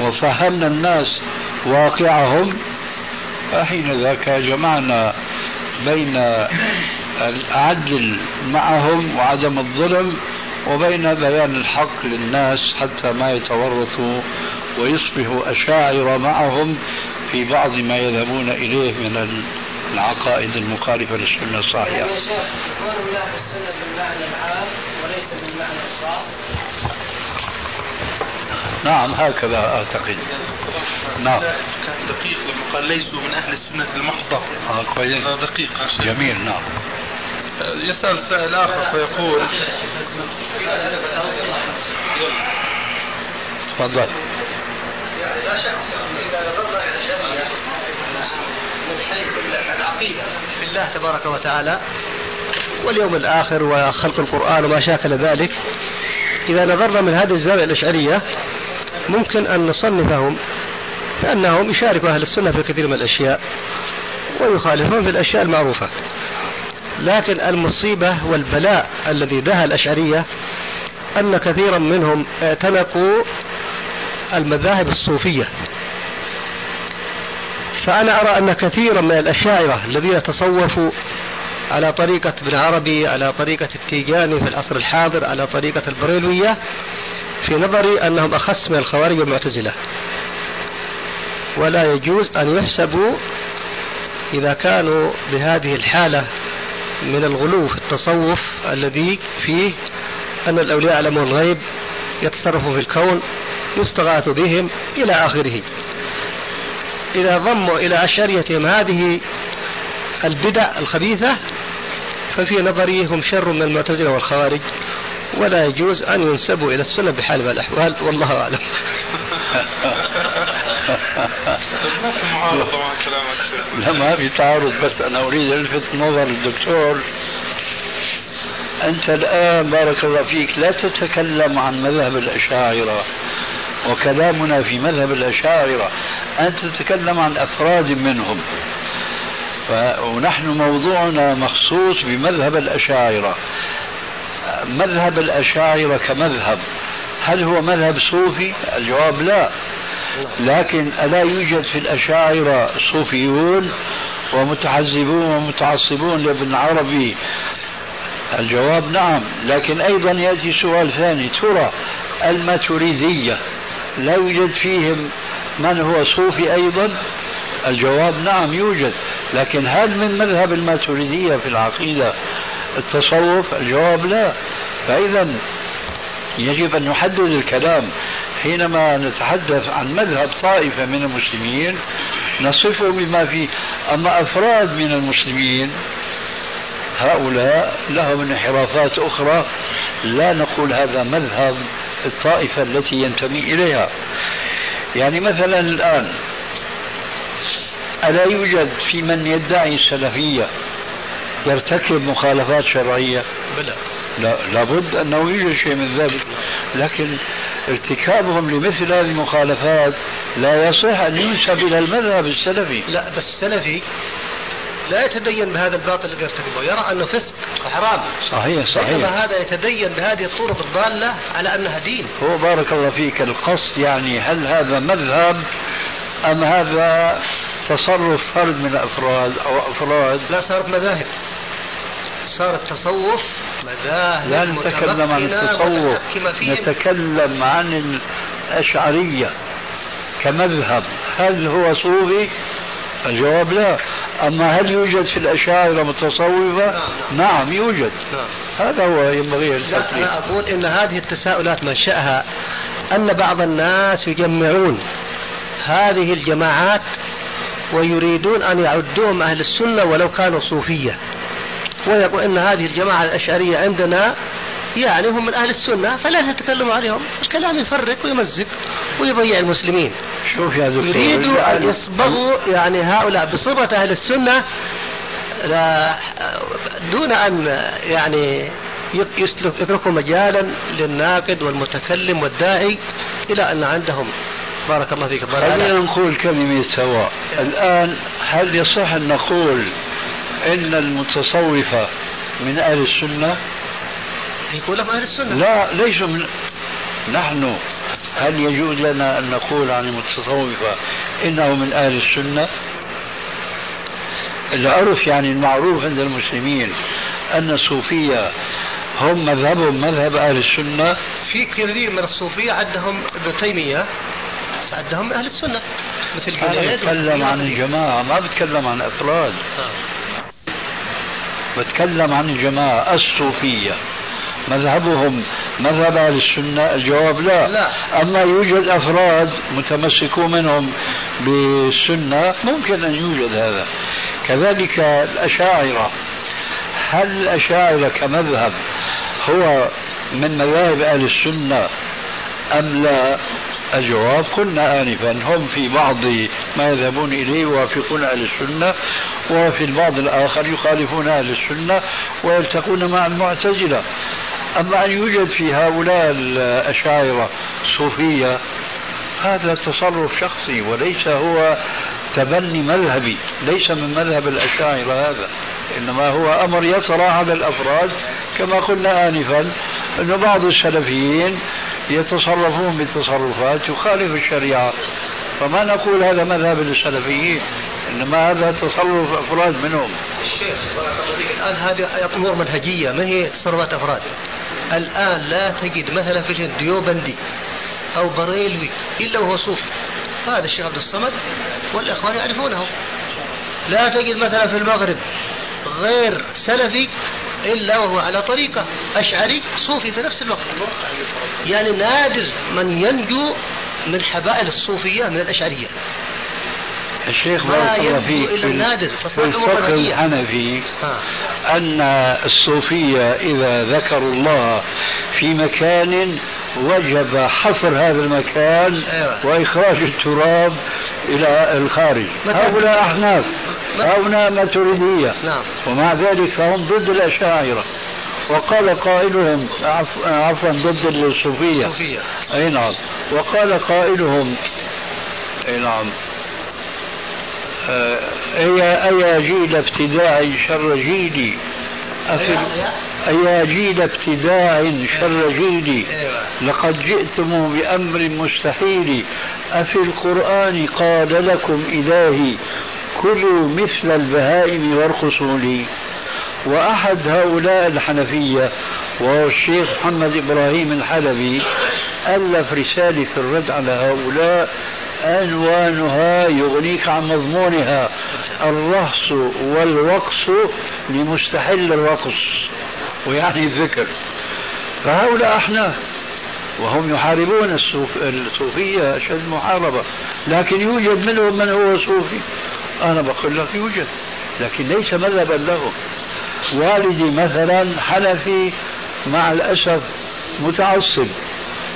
وفهمنا الناس واقعهم فحين ذاك جمعنا بين العدل معهم وعدم الظلم وبين بيان الحق للناس حتى ما يتورطوا ويصبحوا أشاعر معهم في بعض ما يذهبون إليه من العقائد المخالفة للسنة الصحيحة. يعني يا شيخ السنة بالمعنى العام وليس بالمعنى الخاص. نعم هكذا أعتقد. نعم. كان دقيق لما قال ليسوا من أهل السنة المحضة. آه كويس. هذا دقيق يا شيخ. جميل نعم. يسأل سائل آخر فيقول. تفضل. لا شك إذا نظرنا إلى الشريعة العقيدة في الله تبارك وتعالى واليوم الآخر وخلق القرآن وما شاكل ذلك. إذا نظرنا من هذه الزاوية الأشعرية ممكن أن نصنفهم بأنهم يشاركوا أهل السنة في كثير من الأشياء ويخالفون في الأشياء المعروفة. لكن المصيبة والبلاء الذي دها الأشعرية أن كثيرا منهم اعتنقوا المذاهب الصوفية. فأنا أرى أن كثيرا من الأشاعرة الذين تصوفوا على طريقة ابن عربي على طريقة التيجاني في العصر الحاضر على طريقة البريلوية في نظري أنهم أخس من الخوارج والمعتزلة. ولا يجوز أن يحسبوا إذا كانوا بهذه الحالة من الغلو في التصوف الذي فيه أن الأولياء يعلمون الغيب يتصرفوا في الكون يستغاث بهم إلى آخره. إذا ضموا إلى أشعريتهم هذه البدع الخبيثة ففي نظري هم شر من المعتزلة والخوارج ولا يجوز أن ينسبوا إلى السنة بحال من الأحوال والله أعلم. (laughs) لا ما في تعارض بس أنا أريد ألفت نظر الدكتور أنت الآن بارك الله فيك لا تتكلم عن مذهب الأشاعرة وكلامنا في مذهب الأشاعرة أنت تتكلم عن أفراد منهم. ونحن موضوعنا مخصوص بمذهب الأشاعرة مذهب الأشاعرة كمذهب هل هو مذهب صوفي؟ الجواب لا لكن ألا يوجد في الأشاعرة صوفيون ومتحزبون ومتعصبون لابن عربي الجواب نعم لكن أيضا يأتي سؤال ثاني. ترى الماتريدية لا يوجد فيهم من هو صوفي أيضا؟ الجواب نعم يوجد. لكن هل من مذهب الماتريدية في العقيدة التصوف؟ الجواب لا. فإذا يجب أن نحدد الكلام. حينما نتحدث عن مذهب طائفة من المسلمين نصفه بما فيه أما أفراد من المسلمين هؤلاء لهم انحرافات أخرى لا نقول هذا مذهب الطائفة التي ينتمي إليها. يعني مثلا الآن ألا يوجد في من يدعي السلفية يرتكب مخالفات شرعية؟ بلى. لا لابد أنه يوجد شيء من ذلك. لكن ارتكابهم لمثل هذه المخالفات لا يصح أن ينسب إلى المذهب السلفي. لا بس السلفي لا يتدين بهذا الباطل الذي يرتكبه يرى أنه فسق وحرام صحيح صحيح. هذا يتدين بهذه الطرق الضالة على أنها دين. هو بارك الله فيك القصد يعني هل هذا مذهب أم هذا تصرف فرد من الأفراد أو أفراد؟ لا صارت مذاهب. صار التصوف مذاهب لا نتكلم عن التصوف. نتكلم عن الأشعرية كمذهب. هل هو صوفي؟ الجواب لا. أما هل يوجد في الأشاعرة متصوفة؟ نعم يوجد. نعم. هذا هو ينبغي التفريق أنا أقول إن هذه التساؤلات منشأها أن بعض الناس يجمعون هذه الجماعات ويريدون أن يعدوهم أهل السنة ولو كانوا صوفية. ويقول إن هذه الجماعة الأشعرية عندنا يعني هم من أهل السنة فلا تتكلموا عليهم الكلام يفرق ويمزق ويضيع المسلمين. شوف يا دكتور يريدوا أن يصبغوا يعني هؤلاء بصفة أهل السنة لا دون أن يعني يتركوا مجالا للناقد والمتكلم والداعي إلى أن عندهم. بارك الله فيك خلينا نقول كلمة سواء. الآن هل يصح أن نقول إن المتصوفة من أهل السنة يقول لهم أهل السنة لا ليسوا من نحن هل يجوز لنا أن نقول عن المتصوفة إنه من أهل السنة العرف يعني المعروف عند المسلمين أن الصوفية هم مذهبهم مذهب أهل السنة في كثير من الصوفية عدهم ابن تيمية عدهم من أهل السنة مثل جنيد بتكلم عن وكثير. الجماعة ما بتكلم عن أفراد آه. بتكلم عن الجماعة الصوفية. مذهبهم مذهب أهل السنة؟ الجواب لا. لا. أما يوجد أفراد متمسكون منهم بالسنة ممكن أن يوجد هذا. كذلك الأشاعرة. هل الأشاعرة كمذهب هو من مذاهب أهل السنة أم لا؟ الجواب قلنا آنفا. هم في بعض ما يذهبون إليه يوافقون أهل السنة وفي البعض الآخر يخالفون أهل السنة ويلتقون مع المعتزلة. أما أن يوجد في هؤلاء الأشاعرة صوفية هذا تصرف شخصي وليس هو تبني مذهبي ليس من مذهب الأشاعرة هذا إنما هو أمر يطرأ على الأفراد كما قلنا آنفا. أن بعض السلفيين يتصرفون بتصرفات تخالف الشريعة فما نقول هذا مذهب السلفيين انما هذا تصرف أفراد منهم. الشيخ الآن هذه أمور منهجية ما هي تصرفات أفراد. الآن لا تجد مثلا في ديوبندي أو بريلوي إلا وهو صوفي. هذا الشيخ عبد الصمد والإخوان يعرفونه. لا تجد مثلا في المغرب غير سلفي إلا وهو على طريقة أشعري صوفي في نفس الوقت. يعني نادر من ينجو من حبائل الصوفية من الأشعرية. الشيخ بارك الله فيك إلا النادر في الفقه الحنفي أن الصوفية إذا ذكروا الله في مكان وجب حصر هذا المكان أيوة. وإخراج التراب إلى الخارج. هؤلاء أحناف. هؤلاء ماتريدية نعم. ومع ذلك فهم ضد الأشاعرة. وقال قائلهم عفوا ضد الصوفية. الصوفية. أي نعم. وقال قائلهم أي نعم. أي أي جيل ابتداع شر جيلي؟ أفل أيا جيل ابتداع شر جيلي؟ لقد جئتم بأمر مستحيل. أفي القرآن قال لكم إلهي كلوا مثل البهائم وارقصوا لي وأحد هؤلاء الحنفية وهو الشيخ محمد إبراهيم الحلبي ألف رسالة في الرد على هؤلاء عنوانها يغنيك عن مضمونها الرقص والوقص لمستحل الرقص. ويعني الذكر. فهؤلاء أحناف وهم يحاربون الصوف الصوفية أشد محاربة. لكن يوجد منهم من هو صوفي. أنا بقول لك يوجد لكن ليس مذهبا لهم والدي مثلا حنفي مع الأسف متعصب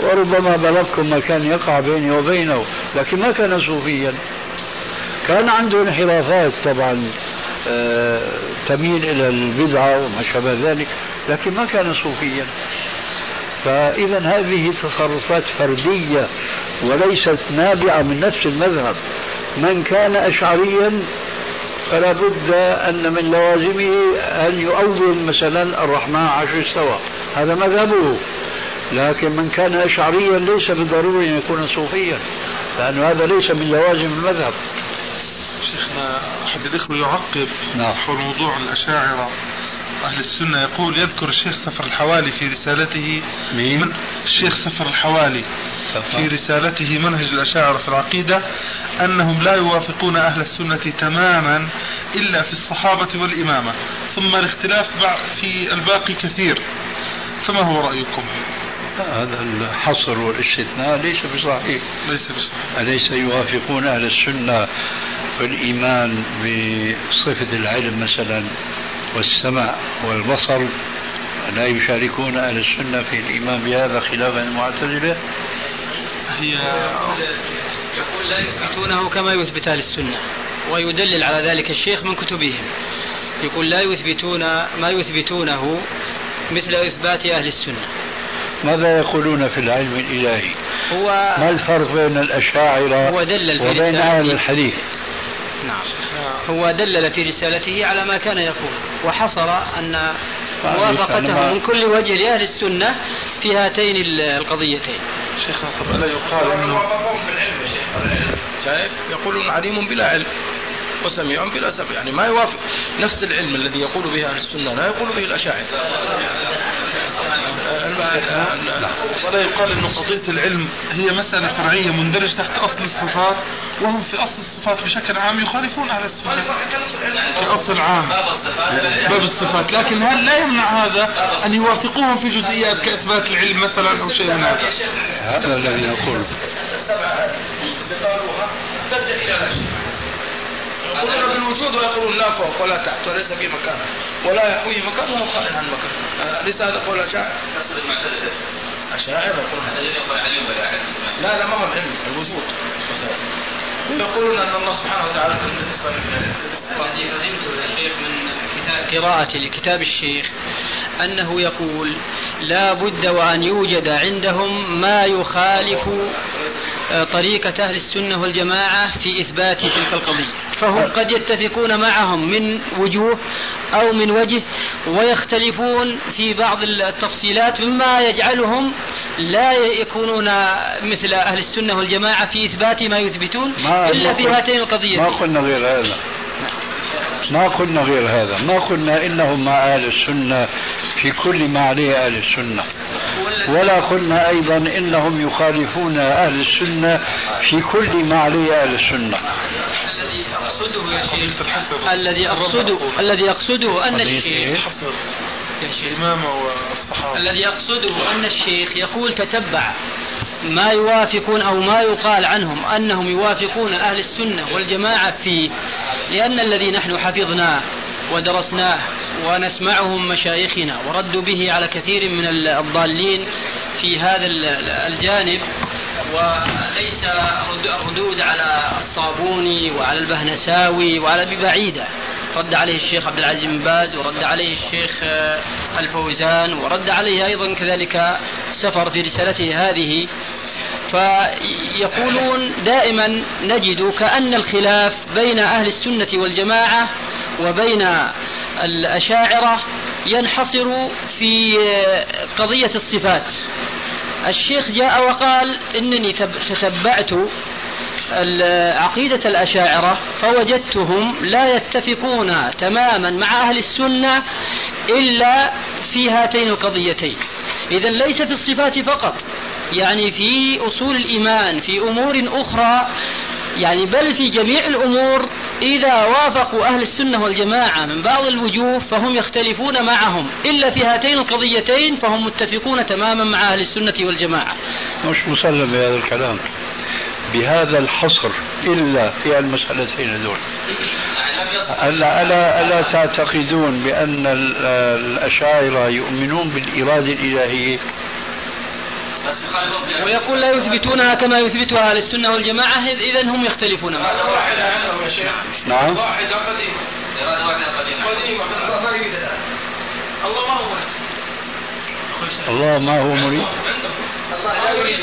وربما بلغكم ما كان يقع بيني وبينه لكن ما كان صوفيا. كان عنده انحرافات طبعا آه، تميل إلى البدعة وما شابه ذلك لكن ما كان صوفيا. فإذا هذه تصرفات فردية وليست نابعة من نفس المذهب. من كان أشعريا فلا بد أن من لوازمه أن يؤول مثلا الرحمن عشر استوى. هذا مذهبه. لكن من كان أشعريا ليس بالضروري أن يكون صوفيا لأن هذا ليس من لوازم المذهب. شيخنا أحد الإخوة يعقب نعم. حول موضوع الأشاعرة. أهل السنة يقول يذكر الشيخ سفر الحوالي في رسالته مين؟ من الشيخ سفر الحوالي. في رسالته منهج الأشاعرة في العقيدة أنهم لا يوافقون أهل السنة تماما إلا في الصحابة والإمامة ثم الاختلاف في الباقي كثير. فما هو رأيكم؟ هذا الحصر والاستثناء ليس بصحيح. ليس بصحيح. أليس يوافقون أهل السنة في الإيمان بصفة العلم مثلا والسمع والبصر؟ لا يشاركون أهل السنة في الإيمان بهذا خلافا المعتزلة هي يقول لا يثبتونه كما يثبت أهل السنة ويدلل على ذلك الشيخ من كتبهم. يقول لا يثبتون ما يثبتونه مثل إثبات أهل السنة. ماذا يقولون في العلم الإلهي؟ هو ما الفرق بين الأشاعرة هو دلل في وبين أهل الحديث؟ نعم. هو دلل في رسالته على ما كان يقول. وحصر أن موافقته من كل وجه لأهل السنة في هاتين القضيتين. شيخ ألا يقال أنه شايف؟ يقولون عليم بلا علم وسميع بلا سمع يعني ما يوافق نفس العلم الذي يقول به أهل السنة لا يقول به الأشاعرة. ولا يقال أن قضية العلم هي مسألة فرعية مندرجة تحت أصل الصفات وهم في أصل الصفات بشكل عام يخالفون أهل السنة. في أصل عام باب الصفات. لكن هل لا يمنع هذا أن يوافقوهم في جزئيات كإثبات العلم مثلا أو شيء من هذا؟ هذا الذي نقول يقولون بالوجود ويقولون لا فوق ولا تحت وليس في مكان. ولا يحوي مكان وهو خارج عن مكان أليس هذا قول الأشاعرة؟ تقصد المعتزلة أشاعرة يقولون لا لا ما هو العلم الوجود. ويقولون أن الله سبحانه وتعالى بالنسبة الذي فهمته يا شيخ من كتاب قراءتي لكتاب الشيخ أنه يقول لا بد وأن يوجد عندهم ما يخالف آه، طريقة أهل السنة والجماعة في إثبات تلك القضية. فهم قد يتفقون معهم من وجوه أو من وجه ويختلفون في بعض التفصيلات مما يجعلهم لا يكونون مثل أهل السنة والجماعة في إثبات ما يثبتون إلا في هاتين القضيتين. ما قلنا غير هذا. ما قلنا غير هذا. ما قلنا إنهم مع أهل السنة. في كل ما عليه أهل السنة. ولا قلنا أيضا إنهم يخالفون أهل السنة في كل ما عليه أهل السنة. الذي أقصده الذي أقصده أن الشيخ والصحابة. الذي يقصده أن الشيخ يقول تتبع. ما يوافقون أو ما يقال عنهم أنهم يوافقون أهل السنة والجماعة فيه لأن الذي نحن حفظناه ودرسناه ونسمعهم مشايخنا وردوا به على كثير من الضالين في هذا الجانب وليس الردود على الصابوني وعلى البهنساوي وعلى ببعيدة رد عليه الشيخ عبد العزيز بن باز ورد عليه الشيخ آه، الفوزان ورد عليه أيضا كذلك سفر في رسالته هذه فيقولون دائما نجد كأن الخلاف بين أهل السنة والجماعة وبين الأشاعرة ينحصر في قضية الصفات. الشيخ جاء وقال إنني تتبعت عقيدة الأشاعرة فوجدتهم لا يتفقون تماما مع أهل السنة إلا في هاتين القضيتين. إذا ليس في الصفات فقط يعني في أصول الإيمان في أمور أخرى يعني بل في جميع الأمور إذا وافقوا أهل السنة والجماعة من بعض الوجوه فهم يختلفون معهم. إلا في هاتين القضيتين فهم متفقون تماما مع أهل السنة والجماعة. مش مسلم بهذا الكلام. بهذا الحصر إلا في المسألتين هذول. ألا, ألا, ألا تعتقدون بأن الأشاعرة يؤمنون بالإرادة الإلهية؟ ويقول لا يثبتونها كما يثبتها أهل السنة والجماعة إذا هم يختلفون هذا واحد عندهم يا شيخ نعم. واحدة قديمة واحدة قديمة. الله ما هو مريد. الله ما هو مريد. الله لا يريد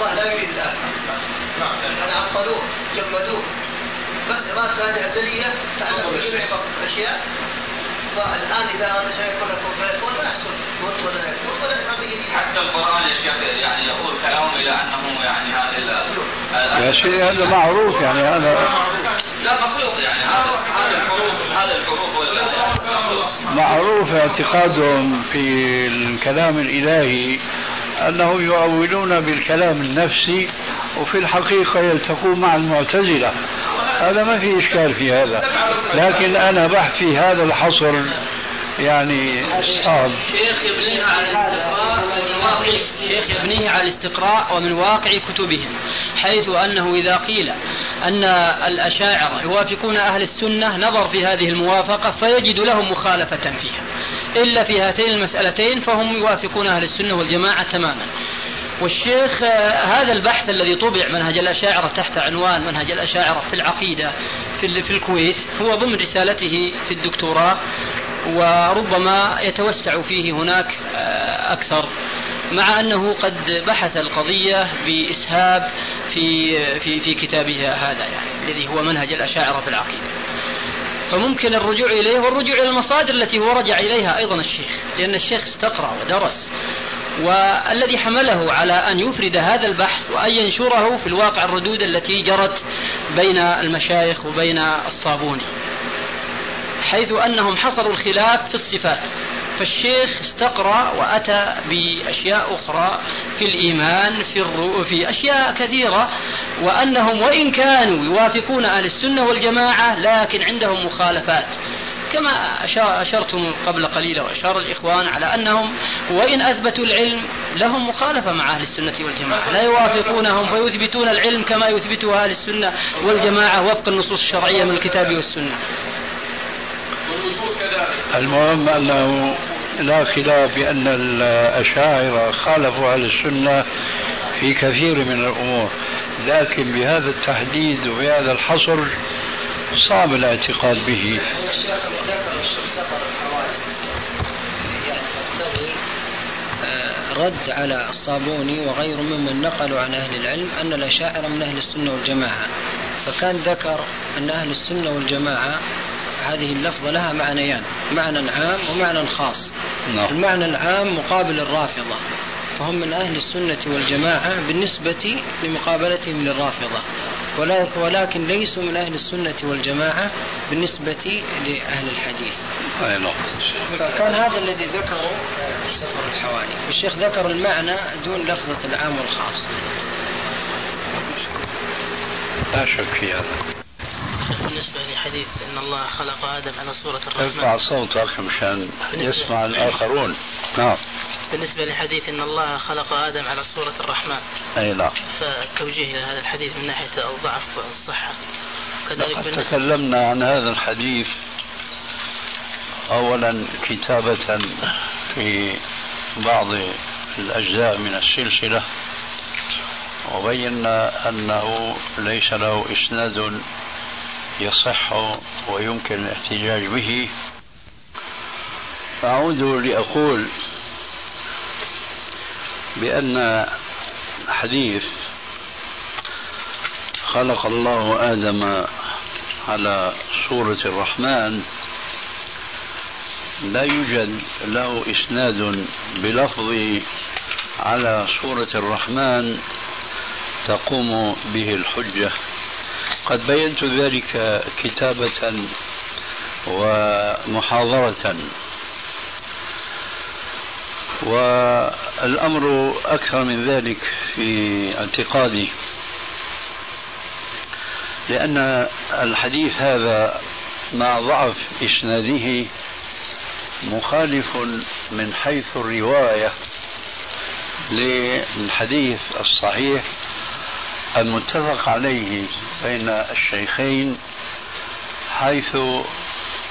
الله. لا يريد الآن أنا عطلوه جمدوه بس إرادته هذه أزلية تعلم بجميع الأشياء. فالآن إذا أراد شيء يكون يكون فيكون ما يحصل يكون ولا يكون ولا إرادة جديدة حتى القرآن يا شيخ يعني يقول كلامه إلى أنه يعني هذا يا شيخ هذا معروف يعني هذا لا مخلوق يعني. هذا الحروف هذا الحروف معروف اعتقادهم في الكلام الإلهي أنهم يؤولون بالكلام النفسي وفي الحقيقة يلتقون مع المعتزلة. هذا ما في إشكال في هذا. لكن أنا بحكي هذا الحصر يعني صعب الشيخ يبنيها على الاستقراء ومن واقع على الاستقراء ومن واقع كتبهم حيث أنه إذا قيل أن الأشاعرة يوافقون أهل السنة نظر في هذه الموافقة فيجد لهم مخالفة فيها. إلا في هاتين المسألتين فهم يوافقون أهل السنة والجماعة تماما. والشيخ آه، هذا البحث الذي طبع منهج الأشاعرة تحت عنوان منهج الأشاعرة في العقيدة في الكويت هو ضمن رسالته في الدكتوراه. وربما يتوسع فيه هناك آه، أكثر مع أنه قد بحث القضية بإسهاب في في في كتابه هذا يعني الذي هو منهج الأشاعرة في العقيدة. فممكن الرجوع إليه والرجوع إلى المصادر التي هو رجع إليها أيضا الشيخ لأن الشيخ استقرأ ودرس. والذي حمله على أن يفرد هذا البحث وأن ينشره في الواقع الردود التي جرت بين المشايخ وبين الصابوني. حيث أنهم حصروا الخلاف في الصفات. فالشيخ استقرأ وأتى بأشياء أخرى في الإيمان في الرو في أشياء كثيرة وأنهم وإن كانوا يوافقون أهل السنة والجماعة لكن عندهم مخالفات. كما أشرتم قبل قليل وأشار الإخوان على أنهم وإن أثبتوا العلم لهم مخالفة مع أهل السنة والجماعة. لا يوافقونهم فيثبتون العلم كما يثبته أهل السنة والجماعة وفق النصوص الشرعية من الكتاب والسنة. المهم أنه لا خلاف بأن الأشاعرة خالفوا أهل السنة في كثير من الأمور. لكن بهذا التحديد وبهذا الحصر صعب الاعتقاد به. رد على الصابوني وغيره ممن نقلوا عن أهل العلم أن الأشاعرة من أهل السنة والجماعة. فكان ذكر أن أهل السنة والجماعة هذه اللفظة لها معنيان معنى عام ومعنى خاص. نعم. المعنى العام مقابل الرافضة فهم من أهل السنة والجماعة بالنسبة لمقابلتهم للرافضة. ولكن ليسوا من أهل السنة والجماعة بالنسبة لأهل الحديث. نعم. فكان هذا الذي ذكره سفر الحوالي الشيخ ذكر المعنى دون لفظة العام والخاص. لا شك في هذا. بالنسبة لحديث أن الله خلق آدم على صورة الرحمن. ارفع صوتك مشان يسمع الآخرون. نعم. بالنسبة لحديث أن الله خلق آدم على صورة الرحمن. أي نعم فالتوجيه إلى هذا الحديث من ناحية الضعف والصحة. كذلك بالنسبة تكلمنا عن هذا الحديث أولا كتابة في بعض الأجزاء من السلسلة وبينا أنه ليس له إسناد يصح ويمكن الاحتجاج به. أعود لأقول بأن حديث خلق الله آدم على صورة الرحمن لا يوجد له إسناد بلفظ على صورة الرحمن تقوم به الحجة. قد بينت ذلك كتابة ومحاضرة. والأمر أكثر من ذلك في اعتقادي لأن الحديث هذا مع ضعف إسناده مخالف من حيث الرواية للحديث الصحيح المتفق عليه بين الشيخين حيث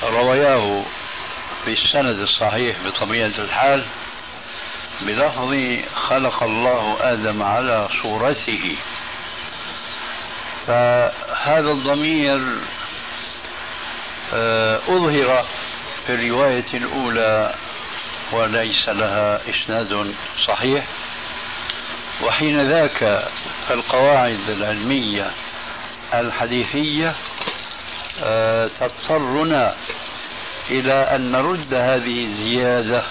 روياه بالسند الصحيح بطبيعة الحال بلفظ خلق الله آدم على صورته. فهذا الضمير آه، أظهر في الرواية الأولى وليس لها إسناد صحيح. وحين ذاك فالقواعد العلمية الحديثية آه، تضطرنا إلى أن نرد هذه الزيادة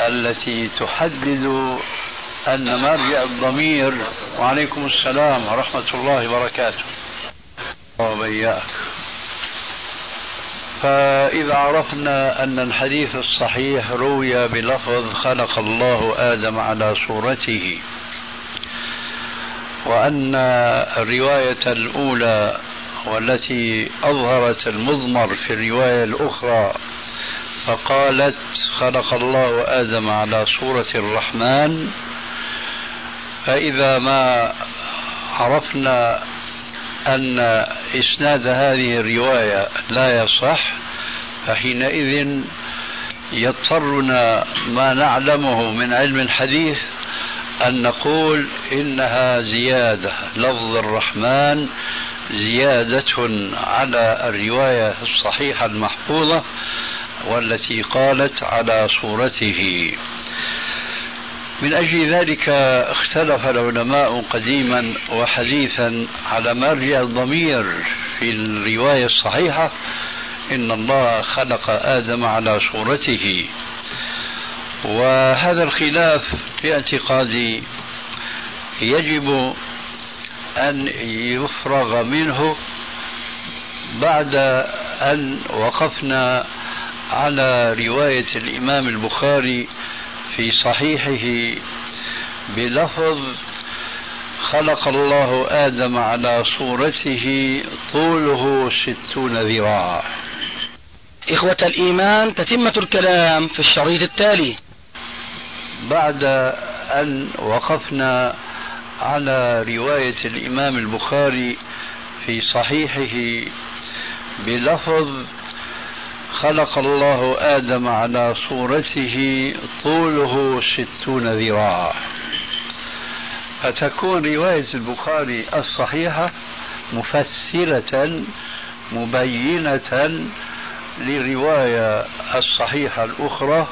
التي تحدد أن مرجع الضمير وعليكم السلام ورحمة الله وبركاته. وبياك فإذا عرفنا أن الحديث الصحيح روي بلفظ خلق الله آدم على صورته وأن الرواية الأولى والتي أظهرت المضمر في الرواية الأخرى فقالت خلق الله آدم على صورة الرحمن فإذا ما عرفنا أن إسناد هذه الرواية لا يصح فحينئذ يضطرنا ما نعلمه من علم الحديث أن نقول إنها زيادة. لفظ الرحمن زيادة على الرواية الصحيحة المحفوظة والتي قالت على صورته. من أجل ذلك اختلف العلماء قديما وحديثا على مرجع الضمير في الرواية الصحيحة إن الله خلق آدم على صورته. وهذا الخلاف في اعتقادي يجب أن يفرغ منه بعد أن وقفنا على رواية الإمام البخاري في صحيحه بلفظ خلق الله آدم على صورته طوله ستون ذراعا. إخوة الإيمان تتمة الكلام في الشريط التالي. بعد أن وقفنا على رواية الإمام البخاري في صحيحه بلفظ خلق الله آدم على صورته طوله ستون ذراعا. فتكون رواية البخاري الصحيحة مفسرة مبينة للرواية الصحيحة الأخرى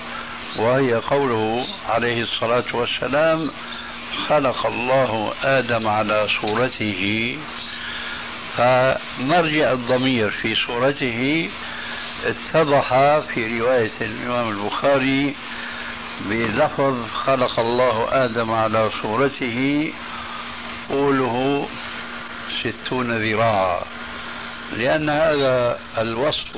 وهي قوله عليه الصلاة والسلام خلق الله آدم على صورته. فمرجع الضمير في صورته اتضح في رواية الإمام البخاري بلفظ خلق الله آدم على صورته طوله ستون ذراعا. لأن هذا الوصف